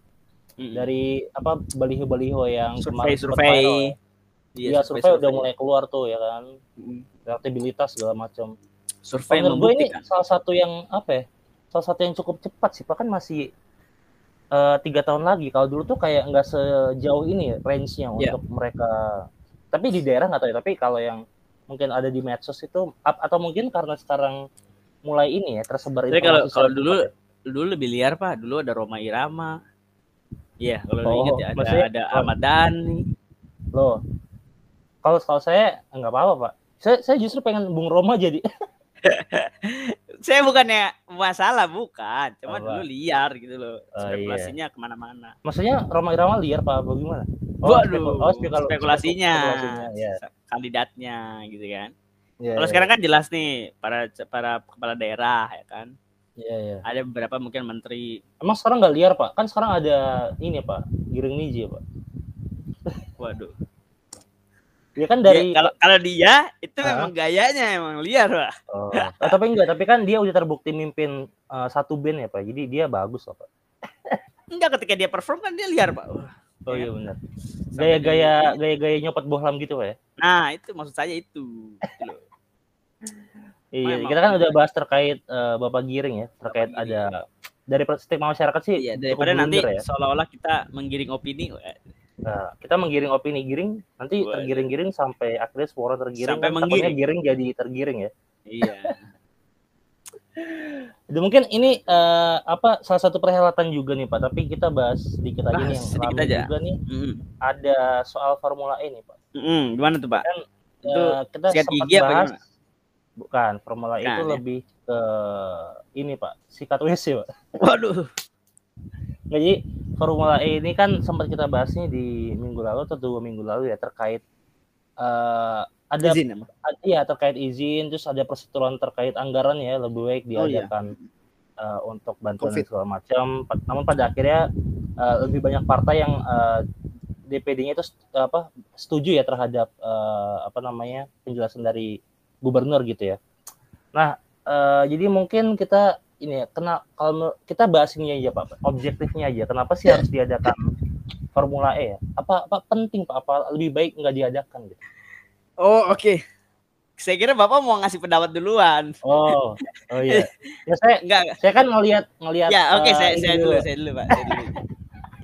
Dari apa baliho-baliho yang sempat viral ya. Iya, survei udah mulai keluar tuh ya kan. Elektabilitas segala macam. Survei Menurut gue ini salah satu yang apa ya? salah satu yang cukup cepat sih, bahkan masih eh, tiga tahun lagi. Kalau dulu tuh kayak nggak sejauh ini ya range-nya Iya. untuk mereka. Tapi di daerah nggak tahu ya. Tapi kalau yang mungkin ada di medsos itu atau mungkin karena sekarang mulai ini ya tersebar Tapi kalau kalau dulu ya. dulu lebih liar pak. Dulu ada Roma Irama. Iya, kalau Oh, ingat ya ada maksudnya ada Ahmad Dhani. loh. Kalau kalau saya nggak apa-apa pak. Saya saya justru pengen Bung Roma jadi. Saya bukannya masalah bukan, cuma dulu liar gitu loh. Oh, iya. Spekulasinya ke mana-mana. Maksudnya Roma Irama liar pak apa gimana? Oh, Waduh, spekul- oh spekul- spekulasinya, spekulasinya, ya. kandidatnya gitu kan. Ya, Kalau ya, sekarang kan jelas nih para para kepala daerah ya kan. Ya, ya. Ada beberapa mungkin menteri. Emang sekarang nggak liar pak? Kan sekarang ada ini pak, Giring Niji pak. Waduh. Ya kan dari kalau kalau dia itu Hah? memang gayanya emang liar pak. Oh, oh, tapi enggak, tapi kan dia udah terbukti mimpin eh, satu band ya Pak. Jadi dia bagus loh Pak. Enggak ketika dia perform kan dia liar pak. Oh ya iya kan? benar. Gaya-gaya gaya-gaya nyopot bohlam gitu Pak ya. Nah itu maksud saya itu. Iya, Memang. kita kan udah bahas terkait eh, Bapak Giring ya, terkait Bapak Giring. ada dari stigma masyarakat sih Iya daripada nanti ya. seolah-olah kita menggiring opini. eh, Nah, kita menggiring opini Giring, nanti tergiring-giring sampai akhirnya semua orang tergiring. Sampai kan, menggiring. Giring jadi tergiring ya. Iya. Jadi mungkin ini eh, apa salah satu perhelatan juga nih Pak, tapi kita bahas sedikit aja nih Bahas yang sedikit aja. juga nih Mm-mm. ada soal Formula E nih Pak. Mm-mm. Gimana tuh pak? Itu Eh, kita sempat bahas gimana? Bukan Formula E itu ya? lebih ke ini Pak, sikat WC Pak. Waduh. Nggak, jadi Formula E ini kan sempat kita bahas nih di minggu lalu atau dua minggu lalu ya terkait eh ada Izin ad- iya terkait izin terus ada persetujuan terkait anggaran ya lebih baik Oh, iya. diadakan eh, untuk bantuan Covid. segala macam namun pada akhirnya eh, lebih banyak partai yang eh, DPD-nya itu st- apa setuju ya terhadap eh, apa namanya penjelasan dari gubernur gitu ya nah eh, jadi mungkin kita ini ya kena kalau kita bahas ini aja pak objektifnya aja kenapa sih harus diadakan Formula E ya apa apa penting pak apa lebih baik nggak diadakan gitu Oh oke. Saya kira bapak mau ngasih pendapat duluan. Oh, oh iya. Ya saya Enggak. saya kan ngelihat ngelihat Ya oke eh, saya saya dulu saya dulu pak. Saya dulu.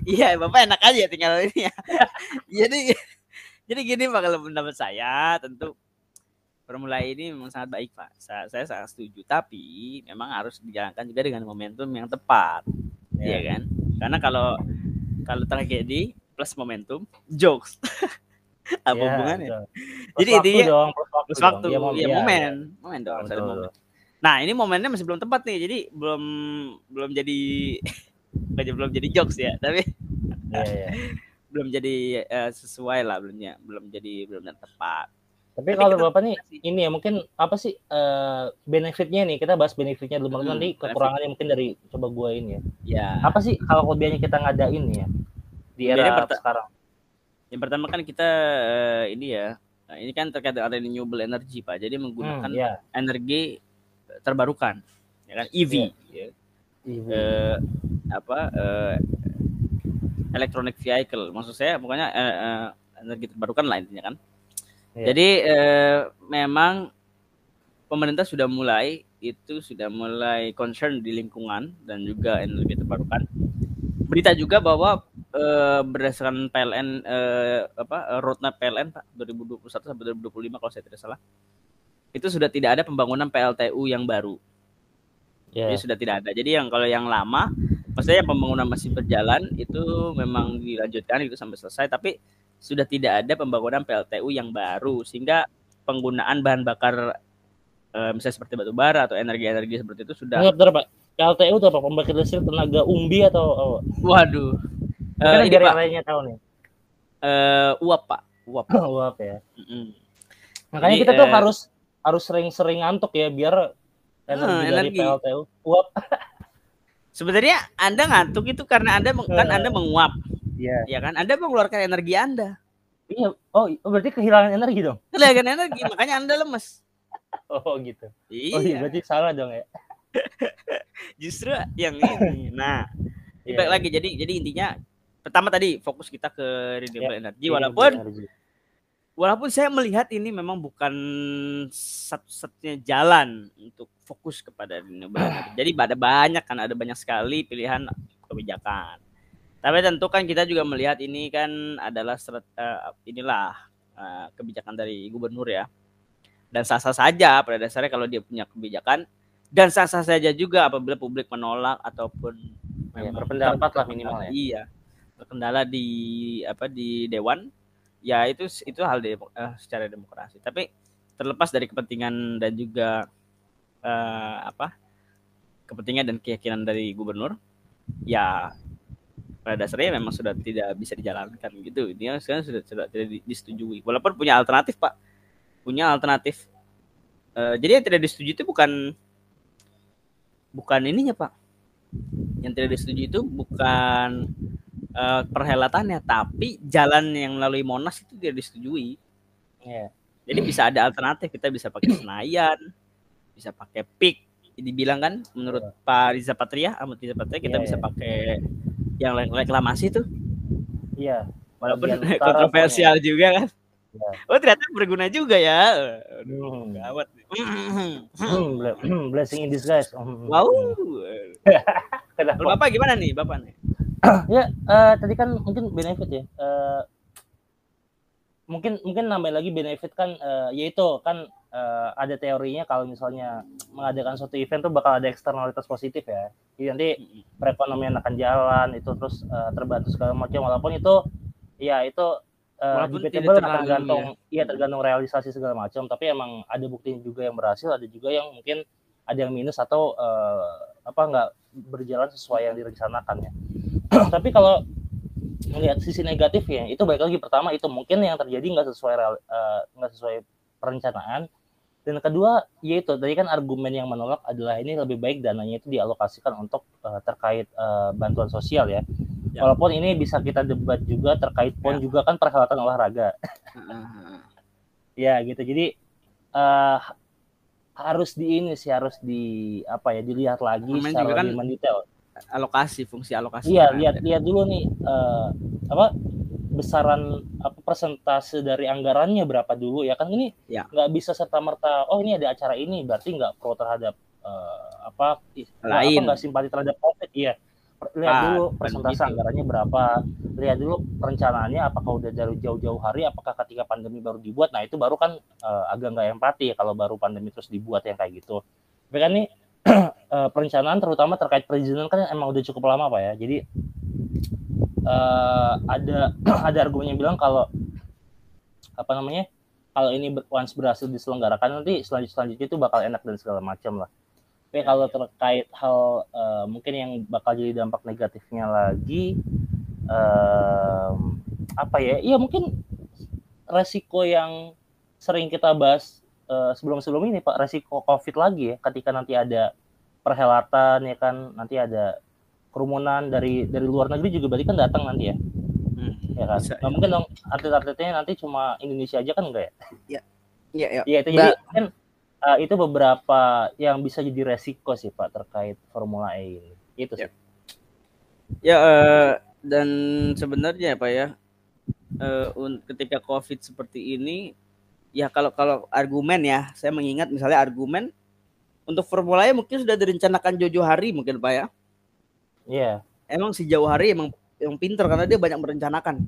Iya bapak enak aja tinggal ini ya. jadi jadi gini pak kalau pendapat saya tentu Formula E ini memang sangat baik pak. Saya, saya sangat setuju. Tapi memang harus dijalankan juga dengan momentum yang tepat. Iya Ya. kan? Karena kalau kalau tragedi plus momentum jokes. Apa Ya, hubungannya? betul. Plus Jadi waktu intinya dong, plus waktu, Plus waktu, ya, iya, momen, momen iya. dong, ada Betul, momen. Nah ini momennya masih belum tepat nih, jadi belum belum jadi belum jadi jokes ya, tapi Iya, iya. belum jadi eh, sesuai lah, belum ya, belum jadi belum tepat. Tapi Tapi kalau Bapak nih ini ya mungkin apa sih eh, benefitnya nih? Kita bahas benefitnya dulu Hmm, nanti benefit. kekurangannya mungkin dari coba gua ini ya. Ya, Apa sih kalau kelebihannya kita ngadain ya di era sekarang? yang pertama kan kita eh, ini ya, nah, ini kan terkait dengan renewable energy pak, jadi menggunakan Hmm, ya. energi terbarukan, ya kan EV, ya. Ibu. eh, apa eh, electronic vehicle, maksud saya pokoknya eh, eh, energi terbarukan lah intinya kan. Iya. Jadi eh, memang pemerintah sudah mulai itu sudah mulai concern di lingkungan dan juga energi terbarukan. Berita juga bahwa eh, berdasarkan PLN eh, apa roadmap PLN Pak 2021 sampai 2025 kalau saya tidak salah itu sudah tidak ada pembangunan PLTU yang baru. Ya. Jadi sudah tidak ada. Jadi yang kalau yang lama, maksudnya yang pembangunan masih berjalan itu memang dilanjutkan itu sampai selesai, tapi sudah tidak ada pembangunan PLTU yang baru sehingga penggunaan bahan bakar eh, misalnya seperti batu bara atau energi-energi seperti itu sudah Bentar, bentar, Pak. PLTU itu apa? Pembangkit listrik tenaga umbi atau oh, waduh. Eh, mungkin ini biar Pak, yang lainnya tahu nih. eh, uap Pak, uap. Uap ya. Mm-mm. Makanya Jadi, kita tuh eh, harus harus sering-sering ngantuk ya biar energi Hmm, dari energi. PLTU uap. Sebenarnya Anda ngantuk itu karena Anda kan Anda menguap, Iya. ya kan? Anda mengeluarkan energi Anda. Iya. Oh, oh, berarti kehilangan energi dong. Kehilangan energi, makanya Anda lemes. Oh, gitu. Iya. Oh, iya, berarti salah dong ya. justru yang ini. Nah, Iya. baik lagi. Jadi jadi intinya pertama tadi fokus kita ke renewable Ya, energy walaupun energi. walaupun saya melihat ini memang bukan satu-satunya jalan untuk fokus kepada dunia Jadi ada banyak kan, ada banyak sekali pilihan kebijakan. Tapi tentu kan kita juga melihat ini kan adalah seret, uh, inilah uh, kebijakan dari gubernur ya. Dan sah-sah saja pada dasarnya kalau dia punya kebijakan dan sah-sah saja juga apabila publik menolak ataupun ya, berpendapat lah minimal ya. Iya. Berkendala di apa di dewan ya itu itu hal de, uh, secara demokrasi tapi terlepas dari kepentingan dan juga uh, apa kepentingan dan keyakinan dari gubernur ya pada dasarnya memang sudah tidak bisa dijalankan gitu ini sekarang sudah sudah tidak disetujui walaupun punya alternatif pak punya alternatif uh, jadi yang tidak disetujui itu bukan bukan ininya pak yang tidak disetujui itu bukan uh, perhelatannya, tapi jalan yang melalui Monas itu tidak disetujui. Yeah. Jadi bisa ada alternatif, kita bisa pakai Senayan, bisa pakai PIK. Dibilang kan menurut yeah. Pak Riza Patria, Ahmad Riza Patria kita yeah, bisa yeah. pakai yang reklamasi tuh. Iya. Walaupun kontroversial juga kan. Ya. Oh ternyata berguna juga ya. Aduh, hmm. gawat. Hmm, blessing in disguise. Hmm. Wow. Bapak gimana nih, Bapak nih? ya uh, tadi kan mungkin benefit ya uh, mungkin mungkin nambah lagi benefit kan uh, yaitu kan uh, ada teorinya kalau misalnya mengadakan suatu event tuh bakal ada eksternalitas positif ya. Jadi nanti perekonomian akan jalan itu terus uh, terbantu segala macam. Walaupun itu ya itu uh, debatable tergantung ya. ya tergantung realisasi segala macam. Tapi emang ada bukti juga yang berhasil ada juga yang mungkin ada yang minus atau uh, apa nggak berjalan sesuai yang direncanakan ya. Tapi kalau melihat sisi negatifnya itu baik lagi pertama itu mungkin yang terjadi nggak sesuai eh, nggak uh, sesuai perencanaan dan kedua yaitu tadi kan argumen yang menolak adalah ini lebih baik dananya itu dialokasikan untuk uh, terkait uh, bantuan sosial ya. ya. Walaupun ini bisa kita debat juga terkait pon ya. juga kan perhelatan olahraga. ya gitu. Jadi uh, harus di ini sih harus di apa ya dilihat lagi Main secara kan, lebih mendetail alokasi fungsi alokasi iya lihat lihat dulu nih uh, apa besaran apa persentase dari anggarannya berapa dulu ya kan? Ini ya. nggak bisa serta merta oh ini ada acara ini berarti nggak pro terhadap uh, apa lain. nggak simpati terhadap covid iya. Lihat ah, dulu persentase gitu. anggarannya berapa lihat dulu perencanaannya apakah udah dari jauh-jauh hari apakah ketika pandemi baru dibuat? Nah itu baru kan uh, agak nggak empati ya kalau baru pandemi terus dibuat yang kayak gitu. Tapi kan nih uh, perencanaan terutama terkait perizinan kan emang udah cukup lama pak ya jadi uh, ada ada argumen yang bilang kalau apa namanya kalau ini once berhasil diselenggarakan nanti selanjut selanjutnya itu bakal enak dan segala macam lah tapi ya, kalau ya. terkait hal uh, mungkin yang bakal jadi dampak negatifnya lagi uh, apa ya iya mungkin resiko yang sering kita bahas uh, sebelum-sebelum ini Pak resiko COVID lagi ya ketika nanti ada perhelatan ya kan nanti ada kerumunan dari dari luar negeri juga berarti kan datang nanti ya. Hmm, ya kan? Bisa, nah, ya. mungkin dong atlet-atletnya nanti cuma Indonesia aja kan enggak ya? Ya. Ya, ya. Itu. Ba jadi kan uh, itu beberapa yang bisa jadi resiko sih Pak terkait Formula E ini. Itu sih. Ya, ya uh, dan sebenarnya Pak ya uh, ketika COVID seperti ini ya kalau kalau argumen ya saya mengingat misalnya argumen untuk Formula E mungkin sudah direncanakan Jojo Hari mungkin Pak ya. Iya. Yeah. Emang si Jauh Hari emang yang pinter karena dia banyak merencanakan.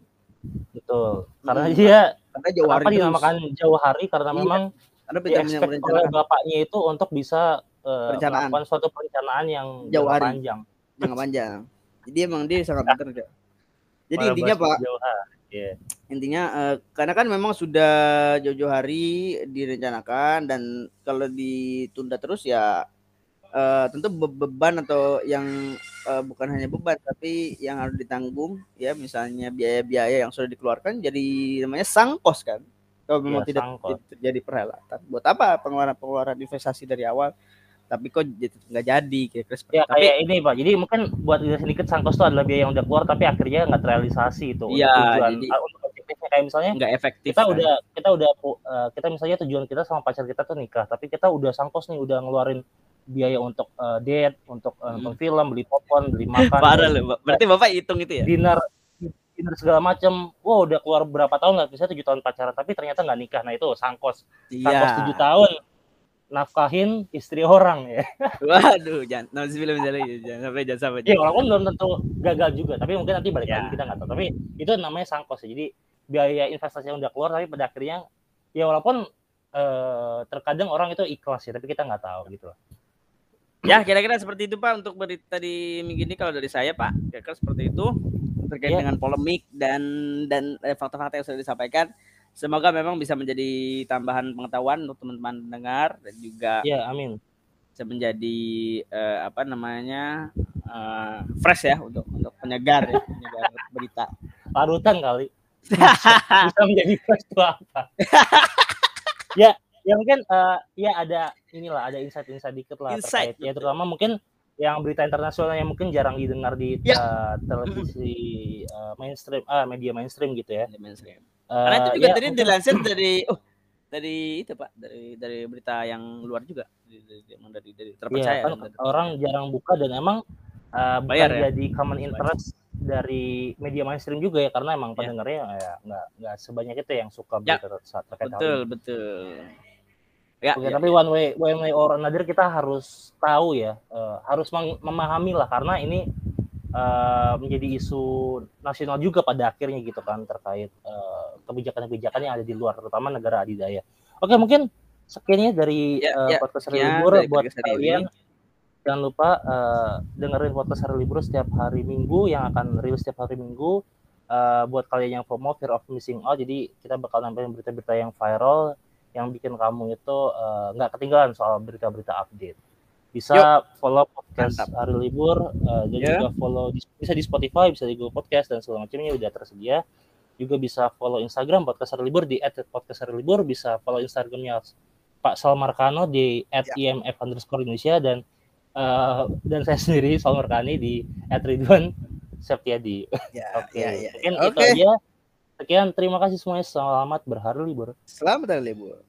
Betul. Karena hmm. dia karena Jauh Hari dinamakan Jauh Hari karena iya. memang karena dia oleh bapaknya itu untuk bisa uh, perencanaan suatu perencanaan yang jauh hari. panjang. Jangka panjang. Jadi emang dia sangat pinter. Jadi Malah intinya Pak, jauh hari Yeah. Intinya uh, karena kan memang sudah jauh-jauh hari direncanakan dan kalau ditunda terus ya uh, tentu be beban atau yang uh, bukan hanya beban tapi yang harus ditanggung ya misalnya biaya-biaya yang sudah dikeluarkan jadi namanya sangkos kan. Kalau memang ya, tidak terjadi perhelatan buat apa pengeluaran-pengeluaran investasi dari awal tapi kok nggak jadi kira-kira seperti ya, tapi kayak ini pak jadi mungkin buat sedikit sangkos itu adalah biaya yang udah keluar tapi akhirnya nggak terrealisasi itu ya, tujuan jadi, uh, untuk objektifnya kayak misalnya nggak efektif kita kan? udah kita udah uh, kita misalnya tujuan kita sama pacar kita tuh nikah tapi kita udah sangkos nih udah ngeluarin biaya untuk uh, date untuk uh, nonton hmm. film beli popcorn beli makan parah loh berarti bapak hitung itu ya dinner dinner segala macam. Wow, udah keluar berapa tahun lah, bisa tujuh tahun pacaran, tapi ternyata nggak nikah. Nah itu sangkos, sangkos Iya. tujuh tahun, nafkahin istri orang ya. Waduh, jangan nanti film jangan sampai jangan sampai. Ya walaupun belum tentu gagal juga, tapi mungkin nanti balik Ya. lagi kita nggak tahu. Tapi itu namanya sangkos ya. Jadi biaya investasi yang udah keluar, tapi pada akhirnya ya walaupun eh, terkadang orang itu ikhlas ya, tapi kita nggak tahu gitu loh. Ya, kira-kira seperti itu Pak untuk berita di minggu ini kalau dari saya Pak. Kira-kira seperti itu terkait Ya. dengan polemik dan dan eh, fakta-fakta yang sudah disampaikan. Semoga memang bisa menjadi tambahan pengetahuan untuk teman-teman pendengar dan juga Ya amin. bisa menjadi eh, apa namanya eh, fresh ya untuk untuk penyegar ya, penyegar berita. Parutan kali. bisa menjadi fresh itu apa? ya, ya mungkin eh, ya ada inilah ada insight-insight dikit lah Insight, terkait ya terutama mungkin yang berita internasional yang mungkin jarang didengar di Ya. eh, televisi eh, mainstream ah media mainstream gitu ya. Di mainstream. Eh, Karena itu juga ya, tadi mungkin- dilansir dari oh dari itu Pak, dari dari berita yang luar juga. Dari dari, dari, dari terpercaya. Iya, kan dari- orang jarang buka dan emang uh, bukan Bayar ya? jadi common interest dari media mainstream juga ya karena emang Ya. pendengarnya ya nggak nggak sebanyak itu yang suka Ya. berita saat terkait hal betul ini. betul. Ya, Oke, ya, tapi one way one way or another kita harus tahu ya, uh, harus memahami lah karena ini uh, menjadi isu nasional juga pada akhirnya gitu kan terkait uh, kebijakan-kebijakan yang ada di luar terutama negara adidaya. Oke, mungkin sekiannya dari Ya, uh, ya, podcast hari sekian libur buat ini. kalian. Jangan lupa uh, dengerin podcast hari libur setiap hari Minggu yang akan rilis setiap hari Minggu. Uh, buat kalian yang FOMO, fear of missing out, jadi kita bakal nampilin berita-berita yang viral yang bikin kamu itu uh, nggak ketinggalan soal berita-berita update. Bisa follow podcast Mantap. hari libur uh, dan Ya. juga follow di- bisa di Spotify, bisa di Google Podcast dan segala macamnya udah tersedia. Juga bisa follow Instagram podcast hari libur di @podcast hari libur, bisa follow Instagramnya Pak Salmarkano di @imf underscore Indonesia dan uh, dan saya sendiri Salmarkani di @ridwan Septiadi. Ya, Oke, ya, ya. mungkin itu aja. Sekian, terima kasih semuanya. Selamat berhari libur. Selamat hari libur.